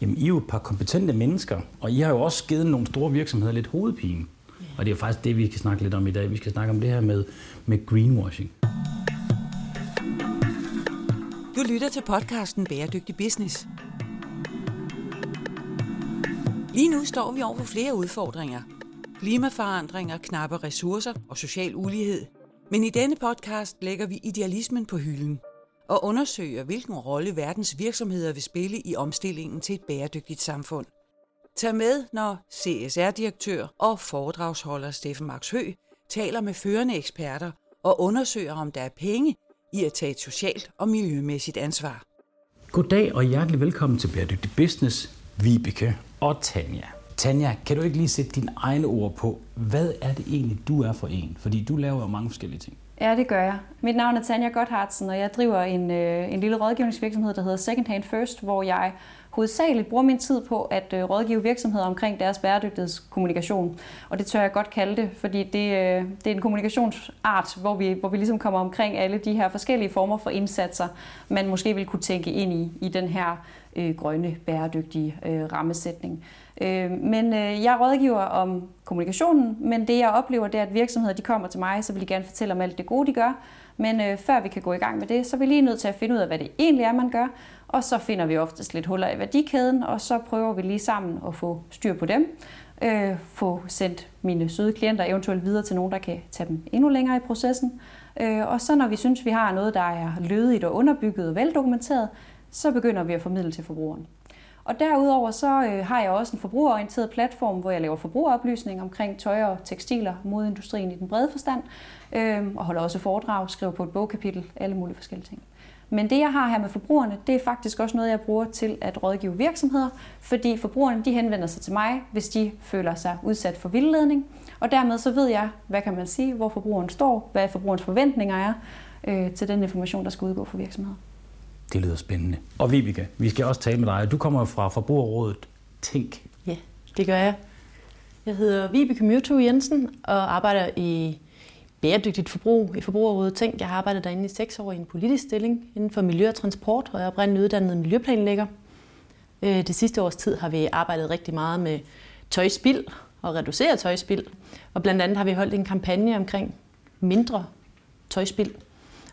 Jamen, I er jo et par kompetente mennesker, og I har jo også givet nogle store virksomheder lidt hovedpine. Og det er faktisk det, vi kan snakke lidt om i dag. Vi skal snakke om det her med, med greenwashing. Du lytter til podcasten Bæredygtig Business. Lige nu står vi over for flere udfordringer. Klimaforandringer, knappe ressourcer og social ulighed. Men i denne podcast lægger vi idealismen på hylden og undersøger, hvilken rolle verdens virksomheder vil spille i omstillingen til et bæredygtigt samfund. Tag med, når CSR-direktør og foredragsholder Steffen Max Hø taler med førende eksperter og undersøger, om der er penge i at tage et socialt og miljømæssigt ansvar. Goddag og hjertelig velkommen til Bæredygtig Business, Vibeke og Tanja. Tanja, kan du ikke lige sætte dine egne ord på, hvad er det egentlig, du er for en? Fordi du laver jo mange forskellige ting. Ja, det gør jeg. Mit navn er Tanja Gotthardsen, og jeg driver en, øh, en lille rådgivningsvirksomhed, der hedder Second Hand First, hvor jeg hovedsageligt bruger min tid på at øh, rådgive virksomheder omkring deres bæredygtighedskommunikation. Og det tør jeg godt kalde det, fordi det, øh, det er en kommunikationsart, hvor vi, hvor vi ligesom kommer omkring alle de her forskellige former for indsatser, man måske vil kunne tænke ind i, i den her øh, grønne, bæredygtige øh, rammesætning. Øh, men øh, jeg rådgiver om kommunikationen, men det jeg oplever, det er, at virksomheder de kommer til mig, så vil de gerne fortælle om alt det gode, de gør. Men øh, før vi kan gå i gang med det, så er vi lige nødt til at finde ud af, hvad det egentlig er, man gør. Og så finder vi oftest lidt huller i værdikæden, og så prøver vi lige sammen at få styr på dem. Øh, få sendt mine søde klienter eventuelt videre til nogen, der kan tage dem endnu længere i processen. Øh, og så når vi synes, vi har noget, der er lødigt og underbygget og veldokumenteret, så begynder vi at formidle til forbrugeren. Og derudover så øh, har jeg også en forbrugerorienteret platform, hvor jeg laver forbrugeroplysning omkring tøj og tekstiler, modindustrien i den brede forstand, øh, og holder også foredrag, skriver på et bogkapitel, alle mulige forskellige ting. Men det, jeg har her med forbrugerne, det er faktisk også noget, jeg bruger til at rådgive virksomheder, fordi forbrugerne de henvender sig til mig, hvis de føler sig udsat for vildledning. Og dermed så ved jeg, hvad kan man sige, hvor forbrugeren står, hvad forbrugerens forventninger er øh, til den information, der skal udgå for virksomheder. Det lyder spændende. Og Vibeke, vi skal også tale med dig. Du kommer jo fra Forbrugerrådet Tænk. Ja, det gør jeg. Jeg hedder Vibeke Myrtu Jensen og arbejder i bæredygtigt forbrug i Forbrugerrådet Tænk. Jeg har arbejdet derinde i seks år i en politisk stilling inden for miljø og transport, og jeg er oprindeligt uddannet miljøplanlægger. Øh, det sidste års tid har vi arbejdet rigtig meget med tøjspild og reducere tøjspild. Og blandt andet har vi holdt en kampagne omkring mindre tøjspild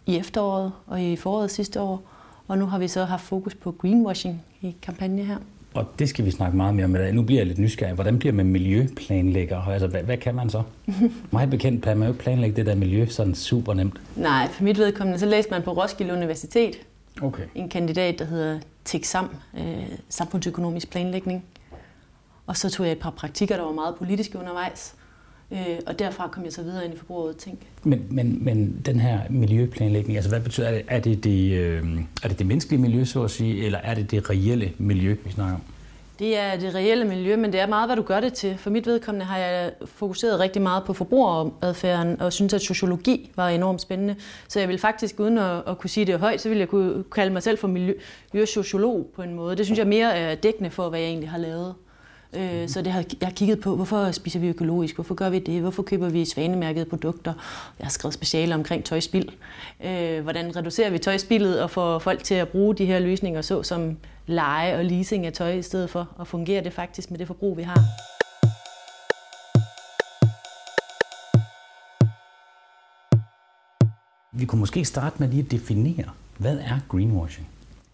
i efteråret og i foråret sidste år. Og nu har vi så haft fokus på greenwashing i kampagnen her. Og det skal vi snakke meget mere om i dag. Nu bliver jeg lidt nysgerrig. Hvordan bliver man miljøplanlægger? Altså, hvad, hvad kan man så? Meget bekendt kan man jo ikke planlægge det der miljø sådan super nemt. Nej, for mit vedkommende, så læste man på Roskilde Universitet Okay. en kandidat, der hedder TEKSAM, øh, samfundsøkonomisk planlægning. Og så tog jeg et par praktikker, der var meget politiske undervejs. Øh, og derfra kom jeg så videre ind i forbruget Tænk. Men, men, men den her miljøplanlægning, altså hvad betyder er det? Er det det, øh, er det det menneskelige miljø, så at sige, eller er det det reelle miljø, vi snakker om? Det er det reelle miljø, men det er meget, hvad du gør det til. For mit vedkommende har jeg fokuseret rigtig meget på forbrugeradfærden, og synes, at sociologi var enormt spændende. Så jeg vil faktisk, uden at, at kunne sige det højt, så vil jeg kunne kalde mig selv for miljøsociolog på en måde. Det synes jeg mere er dækkende for, hvad jeg egentlig har lavet. Øh, Så det har, jeg har kigget på, hvorfor spiser vi økologisk, hvorfor gør vi det, hvorfor køber vi svanemærkede produkter. Jeg har skrevet speciale omkring tøjspild. Øh, Hvordan reducerer vi tøjspildet og får folk til at bruge de her løsninger, så som leje og leasing af tøj i stedet for, og fungerer det faktisk med det forbrug, vi har. Vi kunne måske starte med lige at definere, hvad er greenwashing?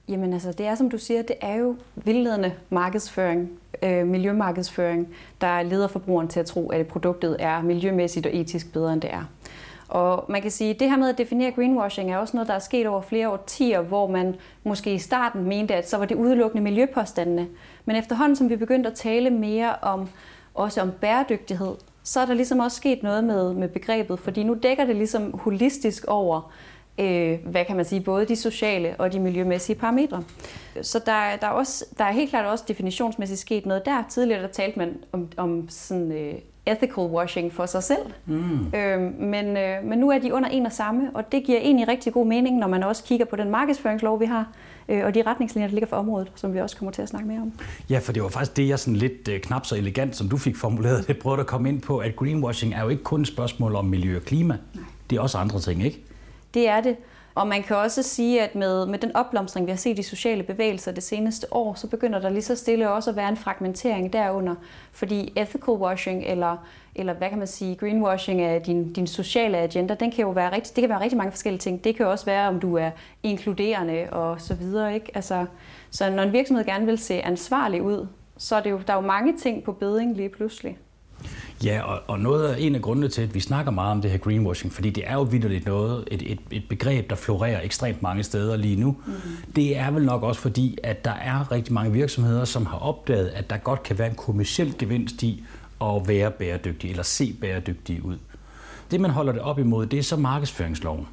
Jamen altså, det er som du siger, det er jo vildledende markedsføring, øh, miljømarkedsføring, der leder forbrugeren til at tro, at produktet er miljømæssigt og etisk bedre, end det er. Og man kan sige, at det her med at definere greenwashing er også noget, der er sket over flere årtier, hvor man måske i starten mente, at så var det udelukkende miljøpåstandene. Men efterhånden, som vi begyndte at tale mere om, også om bæredygtighed, så er der ligesom også sket noget med, med begrebet, fordi nu dækker det ligesom holistisk over, øh, hvad kan man sige, både de sociale og de miljømæssige parametre. Så der, er- der, er også, der er helt klart også definitionsmæssigt sket noget der. Tidligere der talte man om, om sådan øh, ethical washing for sig selv, mm. øh, men, øh, men nu er de under en og samme, og det giver egentlig rigtig god mening, når man også kigger på den markedsføringslov, vi har, øh, og de retningslinjer, der ligger for området, som vi også kommer til at snakke mere om. Ja, for det var faktisk det, jeg sådan lidt øh, knap så elegant, som du fik formuleret det, prøvede at komme ind på, at greenwashing er jo ikke kun et spørgsmål om miljø og klima. Nej. Det er også andre ting, ikke? Det er det. Og man kan også sige, at med, med den opblomstring, vi har set i sociale bevægelser det seneste år, så begynder der lige så stille også at være en fragmentering derunder. Fordi ethical washing, eller, eller hvad kan man sige, greenwashing af din, din sociale agenda, den kan jo være rigtig, det kan være rigtig mange forskellige ting. Det kan jo også være, om du er inkluderende og så videre. Ikke? Altså, så når en virksomhed gerne vil se ansvarlig ud, så er det jo, der er jo mange ting på beding lige pludselig. Ja, og, og noget af en af grundene til, at vi snakker meget om det her greenwashing, fordi det er jo vidderligt noget, et, et, et begreb, der florerer ekstremt mange steder lige nu. Mm-hmm. Det er vel nok også fordi, at der er rigtig mange virksomheder, som har opdaget, at der godt kan være en kommersiel gevinst i at være bæredygtig eller se bæredygtig ud. Det, man holder det op imod, det er så markedsføringsloven.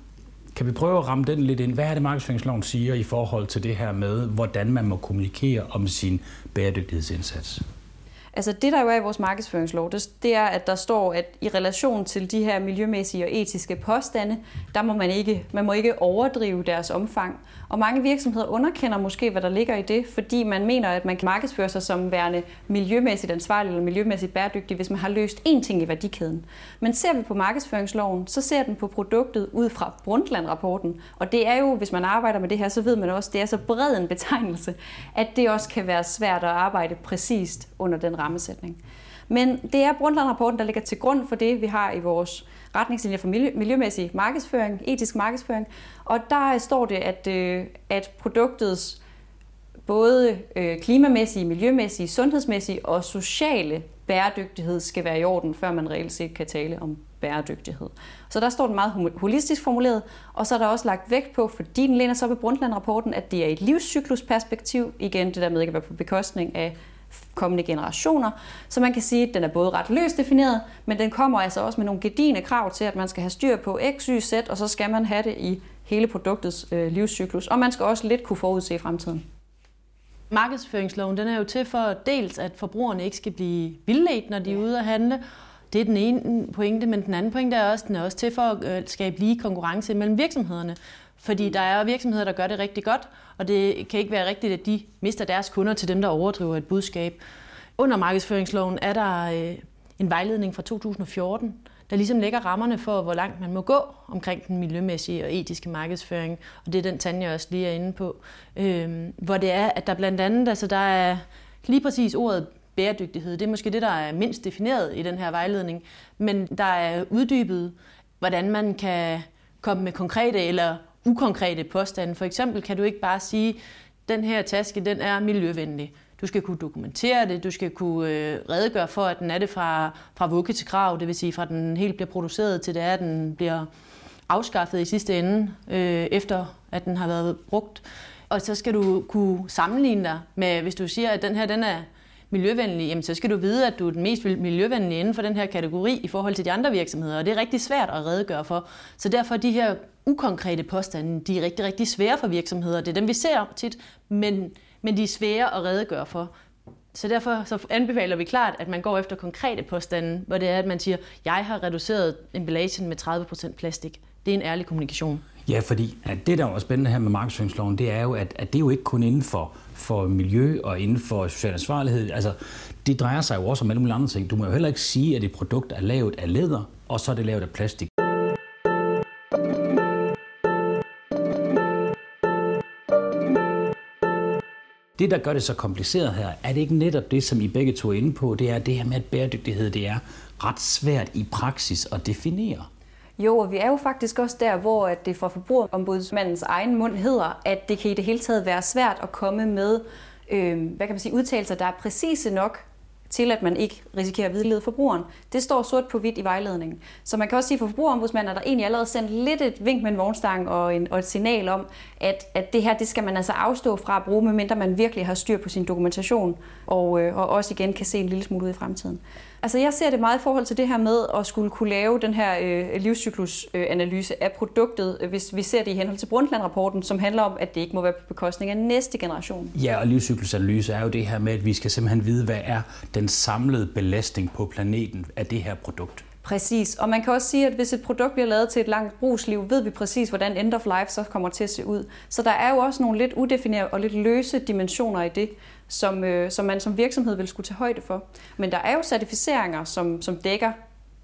Kan vi prøve at ramme den lidt ind? Hvad er det, markedsføringsloven siger i forhold til det her med, hvordan man må kommunikere om sin bæredygtighedsindsats? Altså det, der jo er i vores markedsføringslov, det, det er, at der står, at i relation til de her miljømæssige og etiske påstande, der må man ikke, man må ikke overdrive deres omfang. Og mange virksomheder underkender måske, hvad der ligger i det, fordi man mener, at man kan markedsføre sig som værende miljømæssigt ansvarlig eller miljømæssigt bæredygtig, hvis man har løst én ting i værdikæden. Men ser vi på markedsføringsloven, så ser den på produktet ud fra Brundtland-rapporten. Og det er jo, hvis man arbejder med det her, så ved man også, at det er så bred en betegnelse, at det også kan være svært at arbejde præcist under den rammesætning. Men det er Brundtland-rapporten, der ligger til grund for det, vi har i vores retningslinjer for miljømæssig markedsføring, etisk markedsføring. Og der står det, at, øh, at produktets både øh, klimamæssige, miljømæssige, sundhedsmæssige og sociale bæredygtighed skal være i orden, før man reelt set kan tale om bæredygtighed. Så der står den meget holistisk formuleret, og så er der også lagt vægt på, fordi den læner sig op i Brundtland-rapporten, at det er et livscyklusperspektiv, igen det der med ikke at være på bekostning af kommende generationer. Så man kan sige, at den er både ret løst defineret, men den kommer altså også med nogle gedigende krav til, at man skal have styr på X, Y, Z, og så skal man have det i hele produktets øh, livscyklus. Og man skal også lidt kunne forudse fremtiden. Markedsføringsloven den er jo til for dels, at forbrugerne ikke skal blive vildledt, når de er ude at handle. Det er den ene pointe, men den anden pointe er også, at den er også til for øh, at skabe lige konkurrence mellem virksomhederne. Fordi der er virksomheder, der gør det rigtig godt, og det kan ikke være rigtigt, at de mister deres kunder til dem, der overdriver et budskab. Under markedsføringsloven er der øh, en vejledning fra 2014, der ligesom lægger rammerne for, hvor langt man må gå omkring den miljømæssige og etiske markedsføring. Og det er den, Tanja også lige er inde på. Øhm, hvor det er, at der blandt andet, altså der er lige præcis ordet bæredygtighed. Det er måske det, der er mindst defineret i den her vejledning. Men der er uddybet, hvordan man kan komme med konkrete eller ukonkrete påstande. For eksempel kan du ikke bare sige, den her taske den er miljøvenlig. Du skal kunne dokumentere det, du skal kunne øh, redegøre for, at den er det fra, fra vugge til krav, det vil sige fra den helt bliver produceret til det er, at den bliver afskaffet i sidste ende, øh, efter at den har været brugt. Og så skal du kunne sammenligne dig med, hvis du siger, at den her den er miljøvenlig, jamen så skal du vide, at du er den mest miljøvenlige inden for den her kategori i forhold til de andre virksomheder, og det er rigtig svært at redegøre for. Så derfor de her ukonkrete påstande, de er rigtig, rigtig svære for virksomheder. Det er dem, vi ser tit, men, men de er svære at redegøre for. Så derfor så anbefaler vi klart, at man går efter konkrete påstande, hvor det er, at man siger, jeg har reduceret emballagen med 30% plastik. Det er en ærlig kommunikation. Ja, fordi at det, der er spændende her med markedsføringsloven, det er jo, at, at det er jo ikke kun inden for, for miljø og inden for social ansvarlighed. Altså, det drejer sig jo også om alle mulige andre ting. Du må jo heller ikke sige, at et produkt er lavet af læder, og så er det lavet af plastik. Det, der gør det så kompliceret her, er det ikke netop det, som I begge to er inde på, det er det her med, at bæredygtighed det er ret svært i praksis at definere. Jo, og vi er jo faktisk også der, hvor at det fra forbrugerombudsmandens egen mund hedder, at det kan i det hele taget være svært at komme med øh, hvad kan man sige, udtalelser, der er præcise nok til at man ikke risikerer at vidlede forbrugeren. Det står sort på hvidt i vejledningen. Så man kan også sige, for forbrugerombudsmanden er der egentlig allerede sendt lidt et vink med en vognstang og, en, og et signal om, at, at det her det skal man altså afstå fra at bruge, medmindre man virkelig har styr på sin dokumentation, og, øh, og også igen kan se en lille smule ud i fremtiden. Altså jeg ser det meget i forhold til det her med at skulle kunne lave den her øh, livscyklusanalyse øh, af produktet, øh, hvis vi ser det i henhold til Brundtland-rapporten, som handler om, at det ikke må være på bekostning af næste generation. Ja, og livscyklusanalyse er jo det her med, at vi skal simpelthen vide, hvad er den samlede belastning på planeten af det her produkt. Præcis, og man kan også sige, at hvis et produkt bliver lavet til et langt brugsliv, ved vi præcis, hvordan end of life så kommer til at se ud. Så der er jo også nogle lidt udefinerede og lidt løse dimensioner i det som, øh, som man som virksomhed vil skulle tage højde for. Men der er jo certificeringer, som, som dækker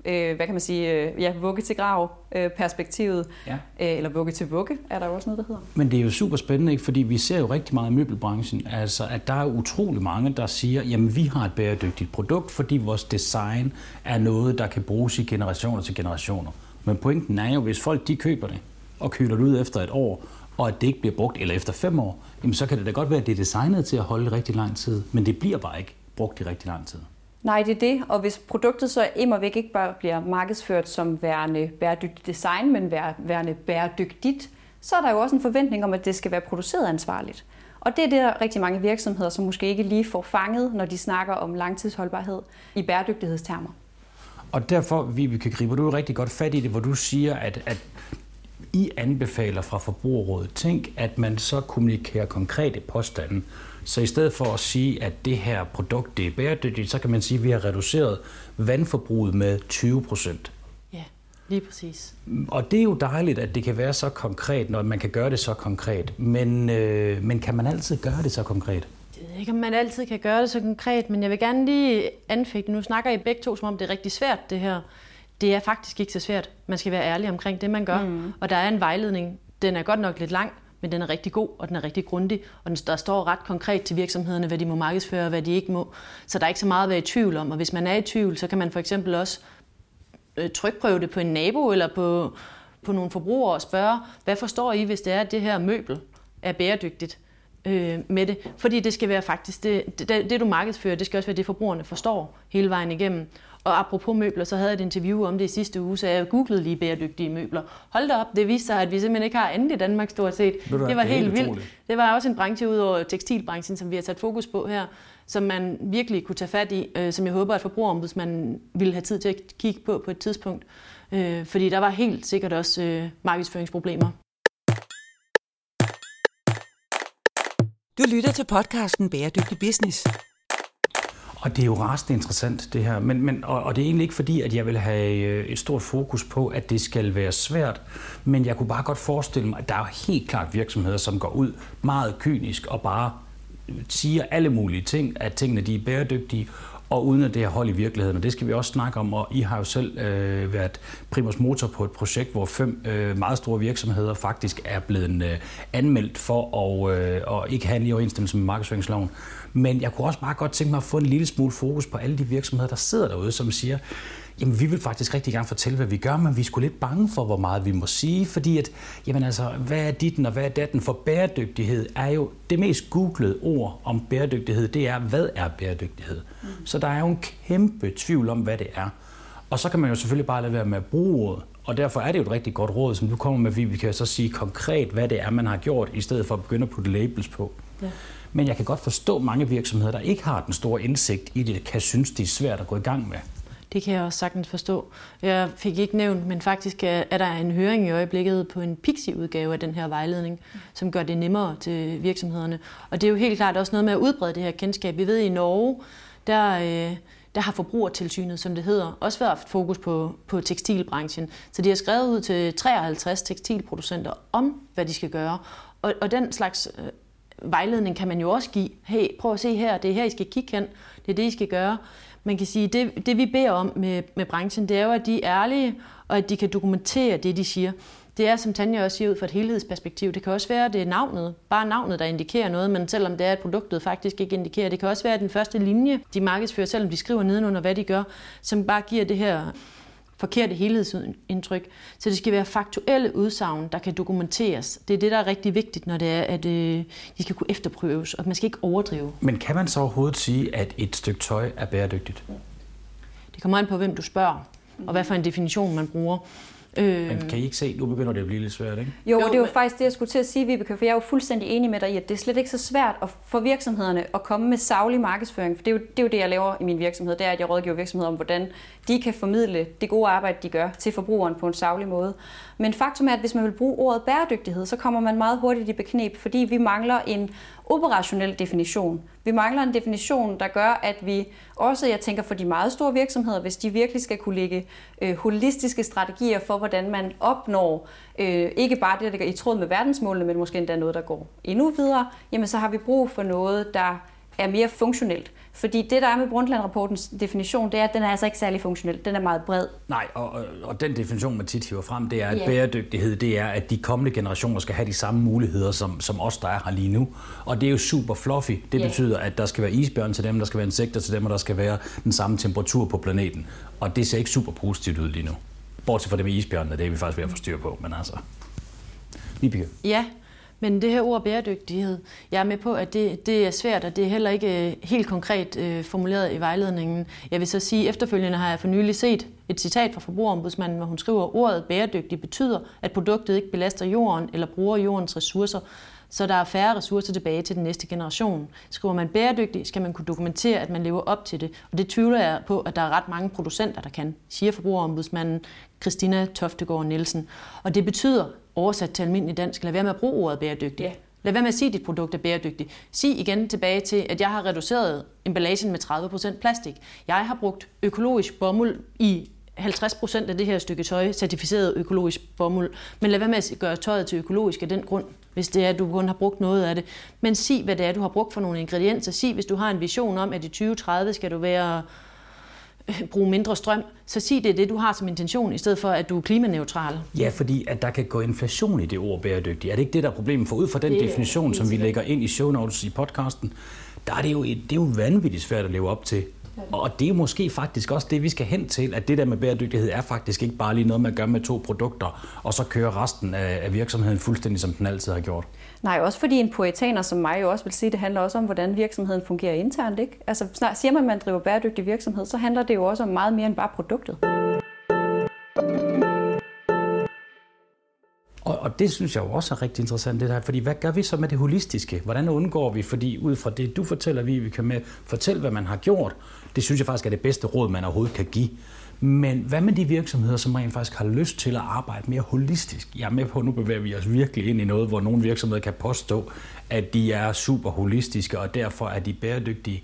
øh, hvad kan man sige, øh, ja, vugge til grav øh, perspektivet, ja. øh, eller vugge til vugge, er der jo også noget, der hedder. Men det er jo super spændende, ikke? fordi vi ser jo rigtig meget i møbelbranchen, altså at der er utrolig mange, der siger, jamen vi har et bæredygtigt produkt, fordi vores design er noget, der kan bruges i generationer til generationer. Men pointen er jo, hvis folk de køber det, og køler det ud efter et år, og at det ikke bliver brugt, eller efter fem år, jamen så kan det da godt være, at det er designet til at holde rigtig lang tid, men det bliver bare ikke brugt i rigtig lang tid. Nej, det er det. Og hvis produktet så immer væk ikke bare bliver markedsført som værende bæredygtigt design, men værende bæredygtigt, så er der jo også en forventning om, at det skal være produceret ansvarligt. Og det er der rigtig mange virksomheder, som måske ikke lige får fanget, når de snakker om langtidsholdbarhed i bæredygtighedstermer. Og derfor, vi kan gribe du rigtig godt fat i det, hvor du siger, at, at I anbefaler fra Forbrugerrådet, tænk, at man så kommunikerer konkrete påstande. Så i stedet for at sige, at det her produkt det er bæredygtigt, så kan man sige, at vi har reduceret vandforbruget med 20 procent. Ja, lige præcis. Og det er jo dejligt, at det kan være så konkret, når man kan gøre det så konkret. Men, øh, men kan man altid gøre det så konkret? Jeg ved ikke, om man altid kan gøre det så konkret, men jeg vil gerne lige anfægte. Nu snakker I begge to, som om det er rigtig svært, det her. Det er faktisk ikke så svært. Man skal være ærlig omkring det, man gør. Mm. Og der er en vejledning. Den er godt nok lidt lang, men den er rigtig god, og den er rigtig grundig, og der står ret konkret til virksomhederne, hvad de må markedsføre og hvad de ikke må. Så der er ikke så meget at være i tvivl om, og hvis man er i tvivl, så kan man for eksempel også øh, trykprøve det på en nabo eller på, på nogle forbrugere og spørge, hvad forstår I, hvis det er, at det her møbel er bæredygtigt? øh, med det. Fordi det skal være faktisk, det, det, det du markedsfører, det skal også være det, forbrugerne forstår hele vejen igennem. Og apropos møbler, så havde jeg et interview om det i sidste uge, så jeg googlede lige bæredygtige møbler. Hold da op, det viste sig, at vi simpelthen ikke har andet i Danmark stort set. Det, det var helt vildt. Utroligt. Det var også en branche ud over tekstilbranchen, som vi har sat fokus på her, som man virkelig kunne tage fat i, øh, som jeg håber, at forbrugerombudsmanden ville have tid til at kigge på på et tidspunkt. Øh, fordi der var helt sikkert også øh, markedsføringsproblemer. Du lytter til podcasten Bæredygtig Business. Og det er jo rasende interessant, det her. Men, men, og, og det er egentlig ikke fordi, at jeg vil have øh, et stort fokus på, at det skal være svært. Men jeg kunne bare godt forestille mig, at der er helt klart virksomheder, som går ud meget kynisk og bare øh, siger alle mulige ting, at tingene de er bæredygtige, og uden at det har hold i virkeligheden. Og det skal vi også snakke om, og I har jo selv øh, været primus motor på et projekt, hvor fem øh, meget store virksomheder faktisk er blevet øh, anmeldt for at, øh, at ikke handle i overensstemmelse med markedsføringsloven. Men jeg kunne også bare godt tænke mig at få en lille smule fokus på alle de virksomheder, der sidder derude, som siger, jamen vi vil faktisk rigtig gerne fortælle, hvad vi gør, men vi er sgu lidt bange for, hvor meget vi må sige, fordi at, jamen altså, hvad er dit og hvad er datten for bæredygtighed, er jo det mest googlede ord om bæredygtighed, det er, hvad er bæredygtighed? Mm. Så der er jo en kæmpe tvivl om, hvad det er. Og så kan man jo selvfølgelig bare lade være med at bruge ordet, og derfor er det jo et rigtig godt råd, som du kommer med, vi kan så sige konkret, hvad det er, man har gjort, i stedet for at begynde at putte labels på. Ja. Men jeg kan godt forstå mange virksomheder, der ikke har den store indsigt i det, kan synes, det er svært at gå i gang med. Det kan jeg også sagtens forstå. Jeg fik ikke nævnt, men faktisk er der en høring i øjeblikket på en Pixie-udgave af den her vejledning, som gør det nemmere til virksomhederne. Og det er jo helt klart også noget med at udbrede det her kendskab. Vi ved i Norge, der, øh, der har forbrugertilsynet, som det hedder, også været fokus på, på tekstilbranchen. Så de har skrevet ud til 53 tekstilproducenter om, hvad de skal gøre. Og, og den slags øh, vejledning kan man jo også give. Hey, prøv at se her, det er her, I skal kigge hen. Det er det, I skal gøre. Man kan sige, det, det vi beder om med, med branchen, det er jo, at de er ærlige, og at de kan dokumentere det, de siger. Det er, som Tanja også siger, ud fra et helhedsperspektiv. Det kan også være, at det er navnet, bare navnet, der indikerer noget, men selvom det er, at produktet faktisk ikke indikerer. Det kan også være, at den første linje, de markedsfører, selvom de skriver nedenunder, hvad de gør, som bare giver det her forkerte helhedsindtryk. Så det skal være faktuelle udsagn, der kan dokumenteres. Det er det, der er rigtig vigtigt, når det er, at øh, de skal kunne efterprøves, og man skal ikke overdrive. Men kan man så overhovedet sige, at et stykke tøj er bæredygtigt? Det kommer an på, hvem du spørger, og hvad for en definition man bruger. Øh, Men kan I ikke se, nu begynder det at blive lidt svært, ikke? Jo, jo det er jo men... faktisk det, jeg skulle til at sige, Vibeke, for jeg er jo fuldstændig enig med dig i, at det er slet ikke så svært at få virksomhederne at komme med savlig markedsføring, for det er, jo, det er jo det, jeg laver i min virksomhed, det er, at jeg rådgiver virksomheder om, hvordan de kan formidle det gode arbejde, de gør til forbrugeren på en savlig måde. Men faktum er, at hvis man vil bruge ordet bæredygtighed, så kommer man meget hurtigt i beknep, fordi vi mangler en operationel definition. Vi mangler en definition, der gør, at vi også, jeg tænker for de meget store virksomheder, hvis de virkelig skal kunne lægge øh, holistiske strategier for, hvordan man opnår øh, ikke bare det, der ligger i tråd med verdensmålene, men måske endda noget, der går endnu videre, jamen så har vi brug for noget, der er mere funktionelt. Fordi det, der er med Brundtland-rapportens definition, det er, at den er altså ikke særlig funktionel. Den er meget bred. Nej, og, og den definition, man tit hiver frem, det er, at yeah. bæredygtighed, det er, at de kommende generationer skal have de samme muligheder, som, som os, der er her lige nu. Og det er jo super fluffy. Det yeah. betyder, at der skal være isbjørn til dem, der skal være insekter til dem, og der skal være den samme temperatur på planeten. Og det ser ikke super positivt ud lige nu. Bortset fra det med isbjørnene, det er vi faktisk ved at få styr på, men altså... Vibeke. Ja, men det her ord bæredygtighed, jeg er med på, at det, det er svært, og det er heller ikke øh, helt konkret øh, formuleret i vejledningen. Jeg vil så sige, at efterfølgende har jeg for nylig set et citat fra forbrugerombudsmanden, hvor hun skriver, at ordet bæredygtig betyder, at produktet ikke belaster jorden eller bruger jordens ressourcer, så der er færre ressourcer tilbage til den næste generation. Skriver man bæredygtig, skal man kunne dokumentere, at man lever op til det. Og det tvivler jeg på, at der er ret mange producenter, der kan, siger forbrugerombudsmanden Christina Toftegård Nielsen. Og det betyder, oversat til almindelig dansk, lad være med at bruge ordet bæredygtig. Ja. Lad være med at sige, at dit produkt er bæredygtigt. Sig igen tilbage til, at jeg har reduceret emballagen med 30% plastik. Jeg har brugt økologisk bomuld i 50 procent af det her stykke tøj certificeret økologisk bomuld. Men lad være med at gøre tøjet til økologisk af den grund, hvis det er, at du kun har brugt noget af det. Men sig, hvad det er, du har brugt for nogle ingredienser. Sig, hvis du har en vision om, at i 2030 skal du være bruge mindre strøm, så sig det er det, du har som intention, i stedet for, at du er klimaneutral. Ja, fordi at der kan gå inflation i det ord bæredygtig. Er det ikke det, der er problemet? For ud fra den det definition, som vi lægger ind i show notes i podcasten, der er det jo, det er jo vanvittigt svært at leve op til. Og det er måske faktisk også det, vi skal hen til, at det der med bæredygtighed er faktisk ikke bare lige noget, man gør med to produkter, og så kører resten af virksomheden fuldstændig, som den altid har gjort. Nej, også fordi en poetaner som mig jo også vil sige, det handler også om, hvordan virksomheden fungerer internt. Ikke? Altså, snart siger man, at man driver bæredygtig virksomhed, så handler det jo også om meget mere end bare produktet. Og, og det synes jeg jo også er rigtig interessant, det der, fordi hvad gør vi så med det holistiske? Hvordan undgår vi, fordi ud fra det, du fortæller, vi, vi kan med fortælle, hvad man har gjort, det synes jeg faktisk er det bedste råd, man overhovedet kan give. Men hvad med de virksomheder, som rent faktisk har lyst til at arbejde mere holistisk? Jeg er med på, at nu bevæger vi os virkelig ind i noget, hvor nogle virksomheder kan påstå, at de er super holistiske, og derfor er de bæredygtige.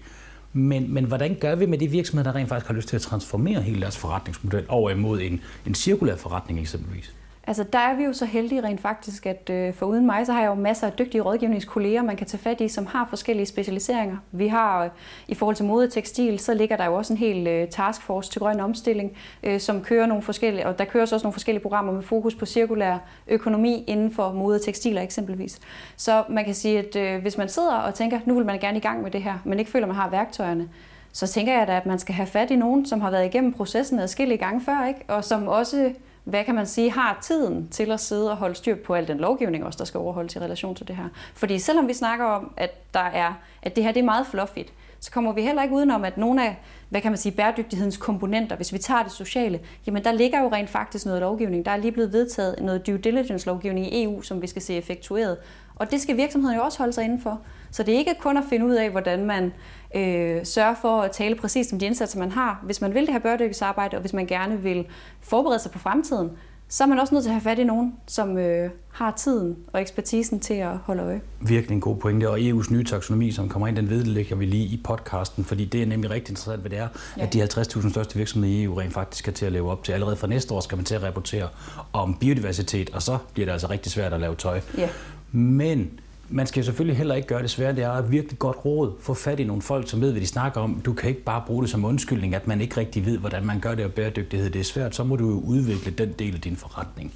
Men, men hvordan gør vi med de virksomheder, der rent faktisk har lyst til at transformere hele deres forretningsmodel over imod en, en cirkulær forretning eksempelvis? Altså, der er vi jo så heldige rent faktisk, at øh, for uden mig, så har jeg jo masser af dygtige rådgivningskolleger, man kan tage fat i, som har forskellige specialiseringer. Vi har, øh, i forhold til mode tekstil, så ligger der jo også en hel øh, taskforce til grøn omstilling, øh, som kører nogle forskellige, og der kører også nogle forskellige programmer med fokus på cirkulær økonomi inden for mode tekstiler eksempelvis. Så man kan sige, at øh, hvis man sidder og tænker, nu vil man gerne i gang med det her, men ikke føler, man har værktøjerne, så tænker jeg da, at man skal have fat i nogen, som har været igennem processen adskillige gange før, ikke? og som også hvad kan man sige, har tiden til at sidde og holde styr på al den lovgivning også, der skal overholdes i relation til det her. Fordi selvom vi snakker om, at, der er, at det her det er meget fluffigt, så kommer vi heller ikke udenom, at nogle af hvad kan man sige, bæredygtighedens komponenter, hvis vi tager det sociale, jamen der ligger jo rent faktisk noget lovgivning. Der er lige blevet vedtaget noget due diligence lovgivning i EU, som vi skal se effektueret. Og det skal virksomheden jo også holde sig indenfor. Så det er ikke kun at finde ud af, hvordan man øh, sørger for at tale præcist om de indsatser, man har. Hvis man vil det her bæredygtighedsarbejde, og hvis man gerne vil forberede sig på fremtiden, så er man også nødt til at have fat i nogen, som øh, har tiden og ekspertisen til at holde øje. Virkelig en god pointe, og EU's nye taksonomi, som kommer ind, den vedlægger vi lige i podcasten, fordi det er nemlig rigtig interessant, hvad det er, ja. at de 50.000 største virksomheder i EU rent faktisk skal til at leve op til. Allerede fra næste år skal man til at rapportere om biodiversitet, og så bliver det altså rigtig svært at lave tøj. Ja. Men man skal selvfølgelig heller ikke gøre det svært. Det er et virkelig godt råd. Få fat i nogle folk, som ved, hvad de snakker om. Du kan ikke bare bruge det som undskyldning, at man ikke rigtig ved, hvordan man gør det, og bæredygtighed det er svært. Så må du jo udvikle den del af din forretning.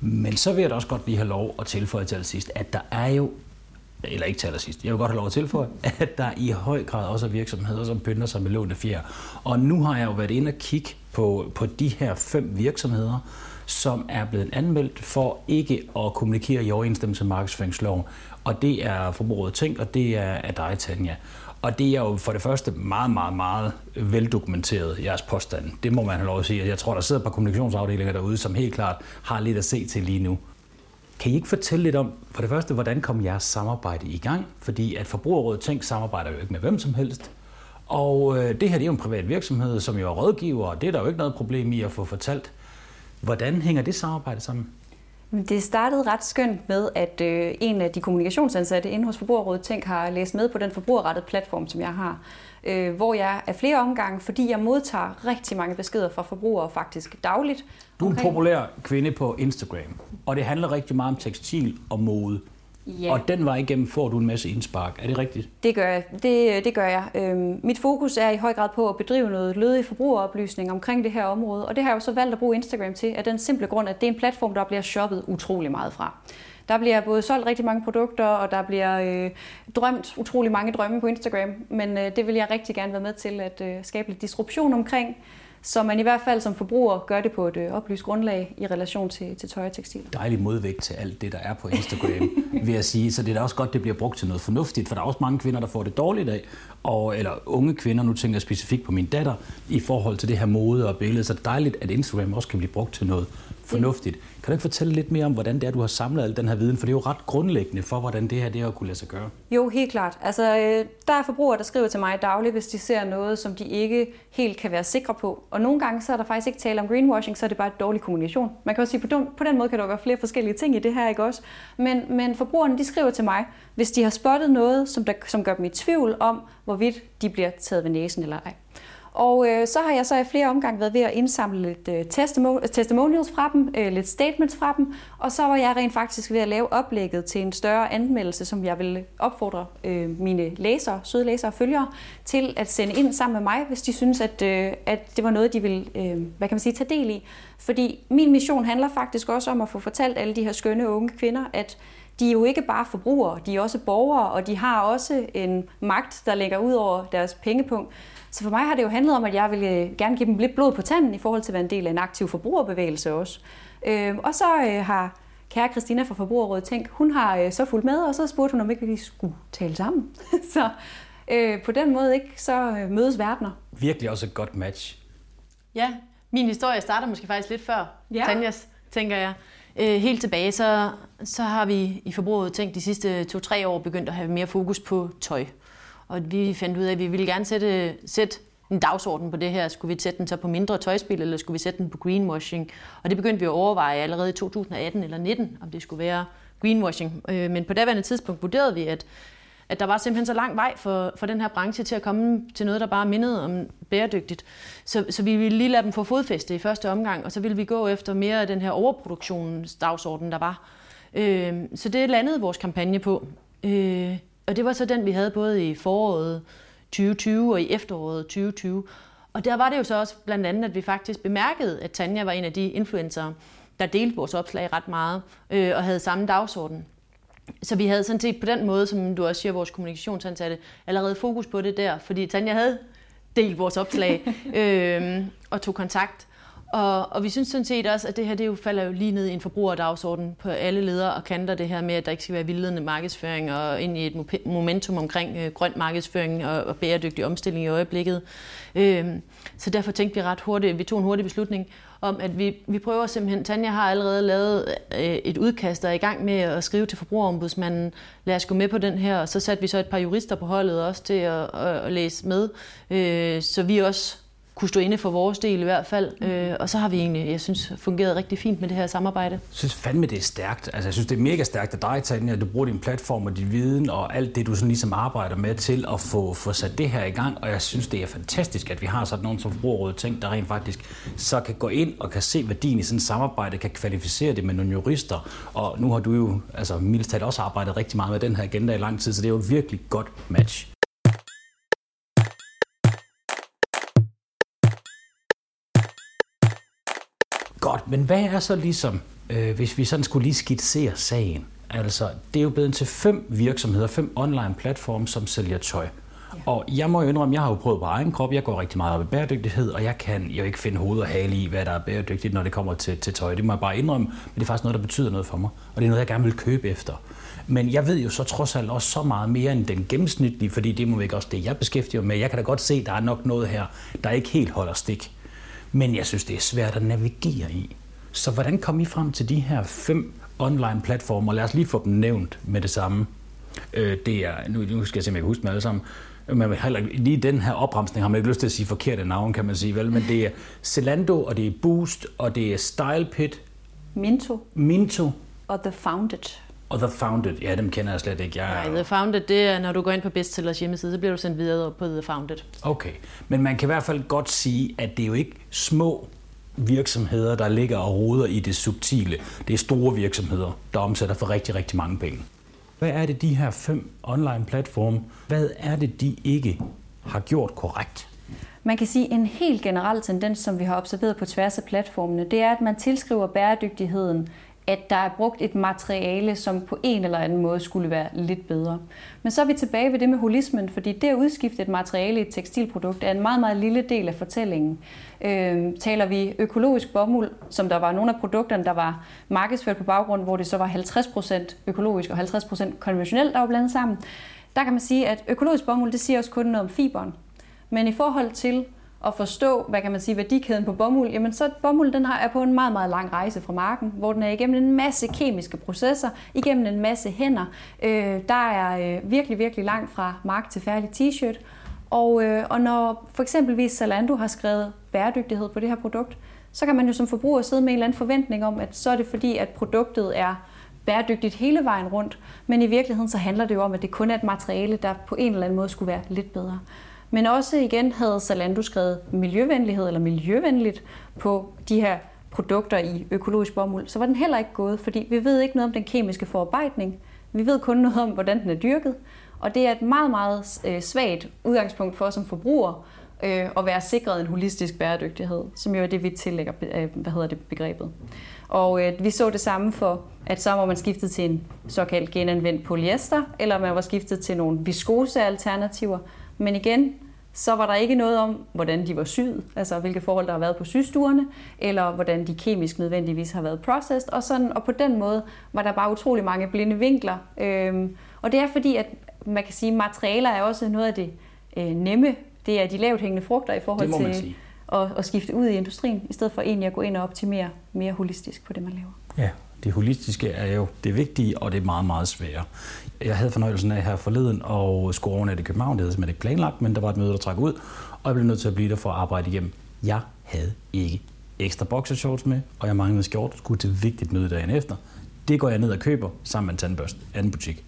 Men så vil jeg da også godt lige have lov at tilføje til sidst, at der er jo eller ikke til allersidst, jeg vil godt have lov at tilføje, at der i høj grad også er virksomheder, som pynter sig med lånte fjer. Og nu har jeg jo været inde og kigge på, på de her fem virksomheder, som er blevet anmeldt for ikke at kommunikere i overensstemmelse med markedsføringsloven. Og det er forbruget Tænk, og det er af dig, Tanja. Og det er jo for det første meget, meget, meget veldokumenteret, jeres påstand. Det må man have lov at sige. Jeg tror, der sidder et par kommunikationsafdelinger derude, som helt klart har lidt at se til lige nu. Kan I ikke fortælle lidt om, for det første, hvordan kom jeres samarbejde i gang? Fordi at Forbrugerrådet Tænk samarbejder jo ikke med hvem som helst. Og øh, det her det er jo en privat virksomhed, som jo er rådgiver, og det er der jo ikke noget problem i at få fortalt. Hvordan hænger det samarbejde sammen? Det startede ret skønt med, at øh, en af de kommunikationsansatte inde hos Forbrugerrådet Tænk har læst med på den forbrugerrettede platform, som jeg har, øh, hvor jeg er flere omgange, fordi jeg modtager rigtig mange beskeder fra forbrugere faktisk dagligt. Du er en populær kvinde på Instagram, og det handler rigtig meget om tekstil og mode. Ja. Og den vej igennem får du en masse indspark. Er det rigtigt? Det gør jeg. Det, det gør jeg. Øhm, mit fokus er i høj grad på at bedrive noget lødig forbrugeroplysning omkring det her område. Og det har jeg jo så valgt at bruge Instagram til, af den simple grund, at det er en platform, der bliver shoppet utrolig meget fra. Der bliver både solgt rigtig mange produkter, og der bliver øh, drømt utrolig mange drømme på Instagram. Men øh, det vil jeg rigtig gerne være med til at øh, skabe lidt disruption omkring så man i hvert fald som forbruger gør det på et øh, oplyst grundlag i relation til, til tøj og tekstil. Dejlig modvægt til alt det, der er på Instagram, vil jeg sige. Så det er da også godt, det bliver brugt til noget fornuftigt, for der er også mange kvinder, der får det dårligt af, og, eller unge kvinder, nu tænker jeg specifikt på min datter, i forhold til det her mode og billede. Så det er dejligt, at Instagram også kan blive brugt til noget fornuftigt. Kan du ikke fortælle lidt mere om, hvordan det er, du har samlet al den her viden? For det er jo ret grundlæggende for, hvordan det her det er at kunne lade sig gøre. Jo, helt klart. Altså, øh, der er forbrugere, der skriver til mig dagligt, hvis de ser noget, som de ikke helt kan være sikre på. Og nogle gange så er der faktisk ikke tale om greenwashing, så er det bare et dårlig kommunikation. Man kan også sige, på den, på den måde kan der være flere forskellige ting i det her, ikke også? Men, men forbrugerne, de skriver til mig, hvis de har spottet noget, som, der, som gør dem i tvivl om, hvorvidt de bliver taget ved næsen eller ej. Og øh, så har jeg så i flere omgange været ved at indsamle lidt øh, testimonials fra dem, øh, lidt statements fra dem, og så var jeg rent faktisk ved at lave oplægget til en større anmeldelse, som jeg vil opfordre øh, mine læsere, søde læsere og følgere, til at sende ind sammen med mig, hvis de synes, at, øh, at det var noget, de ville øh, hvad kan man sige, tage del i. Fordi min mission handler faktisk også om at få fortalt alle de her skønne unge kvinder, at de er jo ikke bare forbrugere, de er også borgere, og de har også en magt, der ligger ud over deres pengepunkt. Så for mig har det jo handlet om, at jeg ville øh, gerne give dem lidt blod på tanden i forhold til at være en del af en aktiv forbrugerbevægelse også. Øh, og så øh, har kære Christina fra Forbrugerrådet tænkt, hun har øh, så fulgt med, og så spurgte hun, om ikke vi skulle tale sammen. så øh, på den måde ikke, så øh, mødes verdener. Virkelig også et godt match. Ja, min historie starter måske faktisk lidt før ja. Tanjas, tænker jeg. Øh, helt tilbage, så, så har vi i forbruget tænkt de sidste to-tre år begyndt at have mere fokus på tøj. Og vi fandt ud af, at vi ville gerne sætte, sætte en dagsorden på det her. Skulle vi sætte den så på mindre tøjspil, eller skulle vi sætte den på greenwashing? Og det begyndte vi at overveje allerede i 2018 eller 19, om det skulle være greenwashing. Øh, men på daværende tidspunkt vurderede vi, at, at der var simpelthen så lang vej for, for den her branche til at komme til noget, der bare mindede om bæredygtigt. Så, så vi ville lige lade dem få fodfæste i første omgang, og så ville vi gå efter mere af den her overproduktionsdagsorden, der var. Øh, så det landede vores kampagne på. Øh, og det var så den, vi havde både i foråret 2020 og i efteråret 2020. Og der var det jo så også blandt andet, at vi faktisk bemærkede, at Tanja var en af de influencer, der delte vores opslag ret meget øh, og havde samme dagsorden. Så vi havde sådan set på den måde, som du også siger, vores kommunikationsansatte, allerede fokus på det der, fordi Tanja havde delt vores opslag øh, og tog kontakt. Og, og vi synes sådan set også, at det her det jo falder jo lige ned i en forbrugerdagsorden på alle ledere og kanter det her med, at der ikke skal være vildledende markedsføring og ind i et momentum omkring øh, grøn markedsføring og, og bæredygtig omstilling i øjeblikket. Øh, så derfor tænkte vi ret hurtigt, vi tog en hurtig beslutning om, at vi, vi prøver simpelthen, Tanja har allerede lavet øh, et udkast, der er i gang med at skrive til forbrugerombudsmanden, lad os gå med på den her, og så satte vi så et par jurister på holdet også til at, at, at læse med, øh, så vi også kunne stå inde for vores del i hvert fald. Mm. Øh, og så har vi egentlig, jeg synes, fungeret rigtig fint med det her samarbejde. Jeg synes fandme, det er stærkt. Altså, jeg synes, det er mega stærkt af dig, Tanja, at du bruger din platform og din viden og alt det, du sådan ligesom arbejder med til at få, få sat det her i gang. Og jeg synes, det er fantastisk, at vi har sådan nogen som Forbrugerrådet Tænk, der rent faktisk så kan gå ind og kan se værdien i sådan et samarbejde, kan kvalificere det med nogle jurister. Og nu har du jo altså, mildt også arbejdet rigtig meget med den her agenda i lang tid, så det er jo et virkelig godt match. Men hvad er så ligesom, øh, hvis vi sådan skulle lige skitsere sagen? Altså, det er jo blevet til fem virksomheder, fem online platforme, som sælger tøj. Ja. Og jeg må jo indrømme, jeg har jo prøvet på egen krop, jeg går rigtig meget op i bæredygtighed, og jeg kan jo ikke finde hoved og hale i, hvad der er bæredygtigt, når det kommer til, til tøj. Det må jeg bare indrømme, men det er faktisk noget, der betyder noget for mig, og det er noget, jeg gerne vil købe efter. Men jeg ved jo så trods alt også så meget mere end den gennemsnitlige, fordi det må ikke også det, jeg beskæftiger mig med. Jeg kan da godt se, at der er nok noget her, der ikke helt holder stik. Men jeg synes, det er svært at navigere i. Så hvordan kom I frem til de her fem online platformer? Lad os lige få dem nævnt med det samme. Øh, det er, nu, nu skal jeg se, om jeg kan huske dem alle sammen. Men heller, lige den her opremsning har man ikke lyst til at sige forkerte navn, kan man sige, vel? Men det er Zalando, og det er Boost, og det er StylePit. Minto. Minto. Og The Founded. Og The Founded, ja, dem kender jeg slet ikke. Jeg... Nej, The Founded, det er, når du går ind på bestsellers hjemmeside, så bliver du sendt videre på The Founded. Okay, men man kan i hvert fald godt sige, at det er jo ikke små virksomheder, der ligger og roder i det subtile. Det er store virksomheder, der omsætter for rigtig, rigtig mange penge. Hvad er det, de her fem online platforme, hvad er det, de ikke har gjort korrekt? Man kan sige, at en helt generel tendens, som vi har observeret på tværs af platformene, det er, at man tilskriver bæredygtigheden at der er brugt et materiale, som på en eller anden måde skulle være lidt bedre. Men så er vi tilbage ved det med holismen, fordi det at udskifte et materiale i et tekstilprodukt er en meget, meget lille del af fortællingen. Øh, taler vi økologisk bomuld, som der var nogle af produkterne, der var markedsført på baggrund, hvor det så var 50% økologisk og 50% konventionelt, der var blandet sammen, der kan man sige, at økologisk bomuld, det siger også kun noget om fiberen. Men i forhold til at forstå, hvad kan man sige, værdikæden på bomuld, jamen så bomuld den har, er på en meget, meget lang rejse fra marken, hvor den er igennem en masse kemiske processer, igennem en masse hænder. Øh, der er øh, virkelig, virkelig langt fra mark til færdig t-shirt. Og, øh, og når for eksempelvis Zalando har skrevet bæredygtighed på det her produkt, så kan man jo som forbruger sidde med en eller anden forventning om, at så er det fordi, at produktet er bæredygtigt hele vejen rundt, men i virkeligheden så handler det jo om, at det kun er et materiale, der på en eller anden måde skulle være lidt bedre. Men også igen havde Zalando skrevet miljøvenlighed eller miljøvenligt på de her produkter i økologisk bomuld, så var den heller ikke gået, fordi vi ved ikke noget om den kemiske forarbejdning. Vi ved kun noget om, hvordan den er dyrket. Og det er et meget, meget øh, svagt udgangspunkt for os som forbrugere øh, at være sikret en holistisk bæredygtighed, som jo er det, vi tillægger øh, hvad hedder det, begrebet. Og øh, vi så det samme for, at så var man skiftet til en såkaldt genanvendt polyester, eller man var skiftet til nogle viskose alternativer. Men igen, så var der ikke noget om, hvordan de var syet, altså hvilke forhold der har været på sygestuerne, eller hvordan de kemisk nødvendigvis har været processed, og, sådan, og på den måde var der bare utrolig mange blinde vinkler. Øhm, og det er fordi, at man kan sige, at materialer er også noget af det øh, nemme. Det er de lavt hængende frugter i forhold til at, at skifte ud i industrien, i stedet for egentlig at gå ind og optimere mere holistisk på det, man laver. Ja, det holistiske er jo det vigtige, og det er meget, meget svære. Jeg havde fornøjelsen af her forleden og skulle overnatte i København. Det havde simpelthen ikke planlagt, men der var et møde, der trak ud, og jeg blev nødt til at blive der for at arbejde igennem. Jeg havde ikke ekstra boxershorts med, og jeg manglede skjort, skulle til vigtigt møde dagen efter. Det går jeg ned og køber sammen med en tandbørste, anden butik.